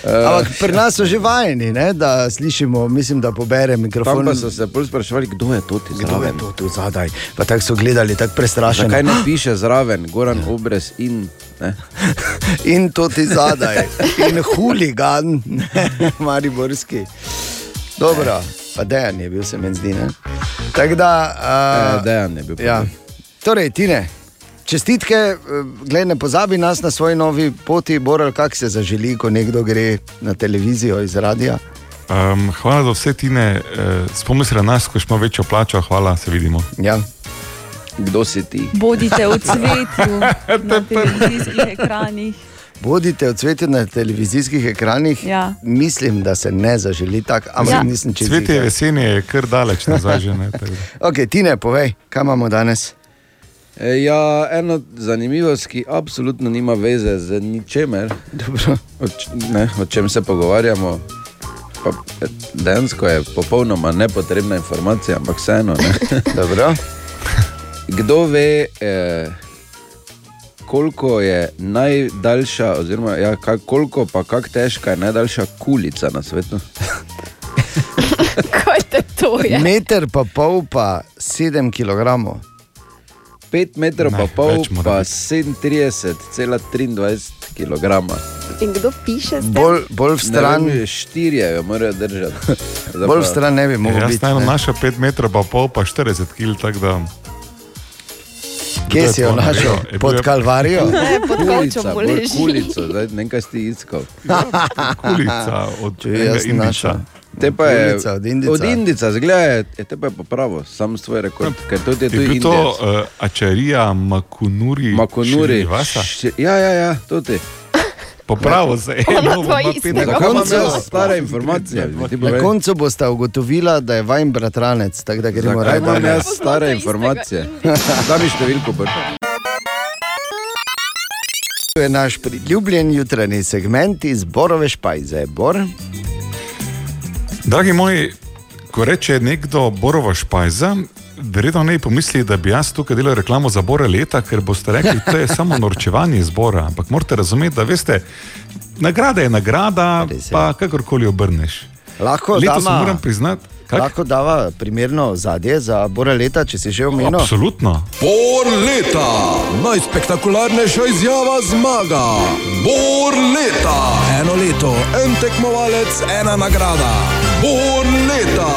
Ampak pri nas so že vajeni, ne, da slišimo, mislim, da pobere mikrofon. Tam pa so se bolj sprašvali, kdo je to ti Kdo je zraven. to tu zadaj? Pa tako so gledali, tako prestrašeni. Zakaj ne piše zraven, Goran Obrez in. Ne? In to ti zadaj, in huligan, ne, mariborski. Dobro, pa dejan je bil, se mi zdi. ne. Tako da. Uh, Dejan je bil. ja. Torej, Tine, čestitke, eh, gled, ne pozabi nas na svoji novi poti, Boral, kak se zaželi, ko nekdo gre na televizijo iz radia. Um, hvala za vse tine, uh, spomni se na nas, ko smo večjo plačo, hvala, se vidimo. Ja. Kdo si ti? Bodite v cvetju na televizijskih ekranih. Bodite odsveteni na televizijskih ekranih. Ja. Mislim, da se ne zaželi tako, ampak Ja. nisem čest. Cvetje jesenje je kar daleč nazaj, že ne. tako da. Ok, Tine, povej, kaj imamo danes? E, Ja, ena zanimivost, ki absolutno nima veze z ničemer, o, ne, o čem se pogovarjamo. Pa, e, dejansko je popolnoma nepotrebna informacija, ampak vseeno. ne. Dobro. Kdo ve, eh, koliko je najdaljša, oziroma ja, kak, koliko pa kako težka je najdaljša kulica na svetu? Kaj te to je? Meter pa pol, pa 7 kg. 5 metrov Ne, pa pol, pa 37,23 kg. In kdo piše? Bolj, bolj v stran, vem, štirje jo morajo držati. Zdaj bolj v stran ne bi mogel Jaz ne. našo 5 metrov, pa pol, pa 40 kg, tako da. Kje si jo našel? Pod Kalvarijo? Ne, pod bolj boleži. kulico, zdaj ne vem, kaj si iskal. Kulica od Če jaz našel. indica. Te pa je Kulica od Indica. Od Indica, zgleda, je, te pa je popravil, sam svoj rekord. Ker to je Je tudi bil to uh, Ačarija Makunuri. Makonuri. Širivasa? Š- Ja, ja, ja, to ti. Popravil se je. Na imam koncu- jaz stare informacije? Na koncu boste ugotovila, da je vajen bratranec, tako da gremo raje imam jaz stare informacije? Da mi številko prvo. To je naš priljubljen jutranji segment iz Borove špajze. Bor, Dragi moji, ko reče nekdo Borova špajza, verjetno ne pomisli, da bi jaz tukaj delal reklamo za Bore leta, ker boste rekli, da je samo norčevanje zbora. Ampak morate razumeti, da veste, nagrada je nagrada, pa kakorkoli obrneš. lahko Letos dama- moram priznati, kak? lahko dava primerno zadje za Bora leta, če si že omenil. Absolutno. Bor leta, najspektakularnejša izjava zmaga. Bor leta, eno leto, en tekmovalec, ena nagrada. Bor leta.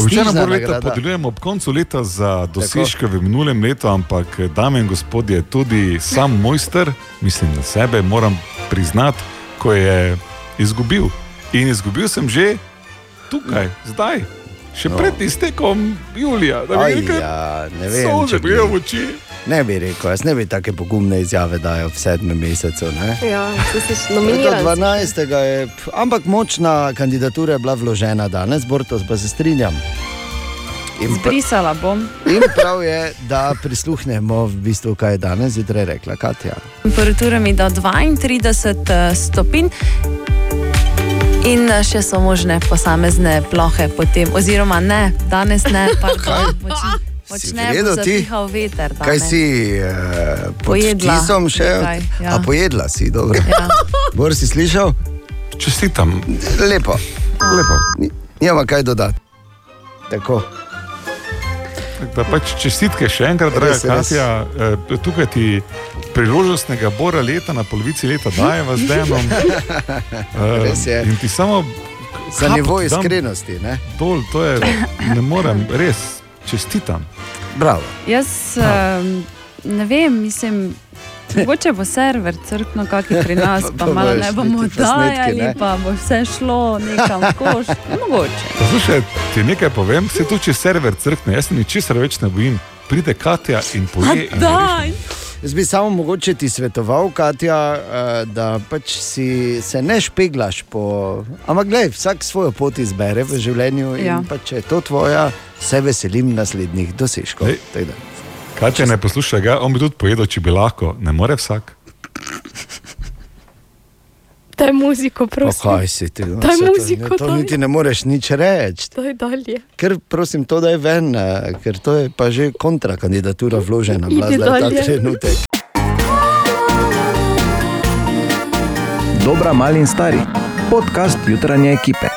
Običajno nagrada. podeljujemo ob koncu leta za dosežke v minulem letu, ampak dame in gospodje, tudi sam mojster, mislim na sebe, moram priznati, ko je izgubil. In izgubil sem že tukaj, zdaj, še pred iztekom julija, da bi rekel, ja, ne vem, solze če bi- bijo v oči. Ne bi rekel, jaz ne bi take pogumne izjave dajo v sedmem mesecu. Ne? Ja, nominiran. 12. je, ampak močna kandidatura je bila vložena danes, Bortos pa se strinjam. In, Zbrisala bom. in prav je, da prisluhnemo, v bistvu, kaj je danes zjutraj rekla Katja. Temperaturami do 32 stopinj. In eh, še so možne posamezne plohe potem, oziroma ne, danes ne, pardon, moč- močne bo zapihal veter. Kaj danes. si uh, pod Pojedla vtisom še? nekaj, ja. A pojedla si, dobro. Ja. Bor si slišal? Čestitam. Lepo, lepo. Ni- Nima kaj dodati. Tako. Da pač čestitke še enkrat, draga Res, res. Katja. Eh, Tukaj ti priložnostnega bora leta na polovici leta dajeva z denom. Eh, Res je. In ti samo Za nivo iskrenosti. Ne? Dol, to je, ne morem, res, čestitam. Bravo. Jaz um, ne vem, mislim. Mogoče bo server crkno, kakor pri nas, pa Pa malo ne bomo dajali, pa bo vse šlo nekam koš. Mogoče. Poslušaj, ti nekaj povem, se tu če server crkne, jaz se ničesar več ne bojim. Pride Katja in poje. in Daj! Jaz bi samo mogoče ti svetoval, Katja, eh, da pač si se ne špeglaš po. Ampak, gledaj, vsak svojo pot izbere v življenju Ja. in pa če je to tvoja, se veselim naslednjih dosežkov. Da. Katja ne poslušaj ga, on bi tudi pojedel, če bi lahko, ne more vsak. Daj muziko, Pa prosim. kaj si ti? no, Daj to- muziko, To daj. niti ne moreš nič reči. Daj dalje. Ker prosim, to da je ven, eh, ker to je pa že kontrakandidatura vložena, bila zdaj ta trenutek. Dobra, mali in stari. Podcast jutranje ekipe.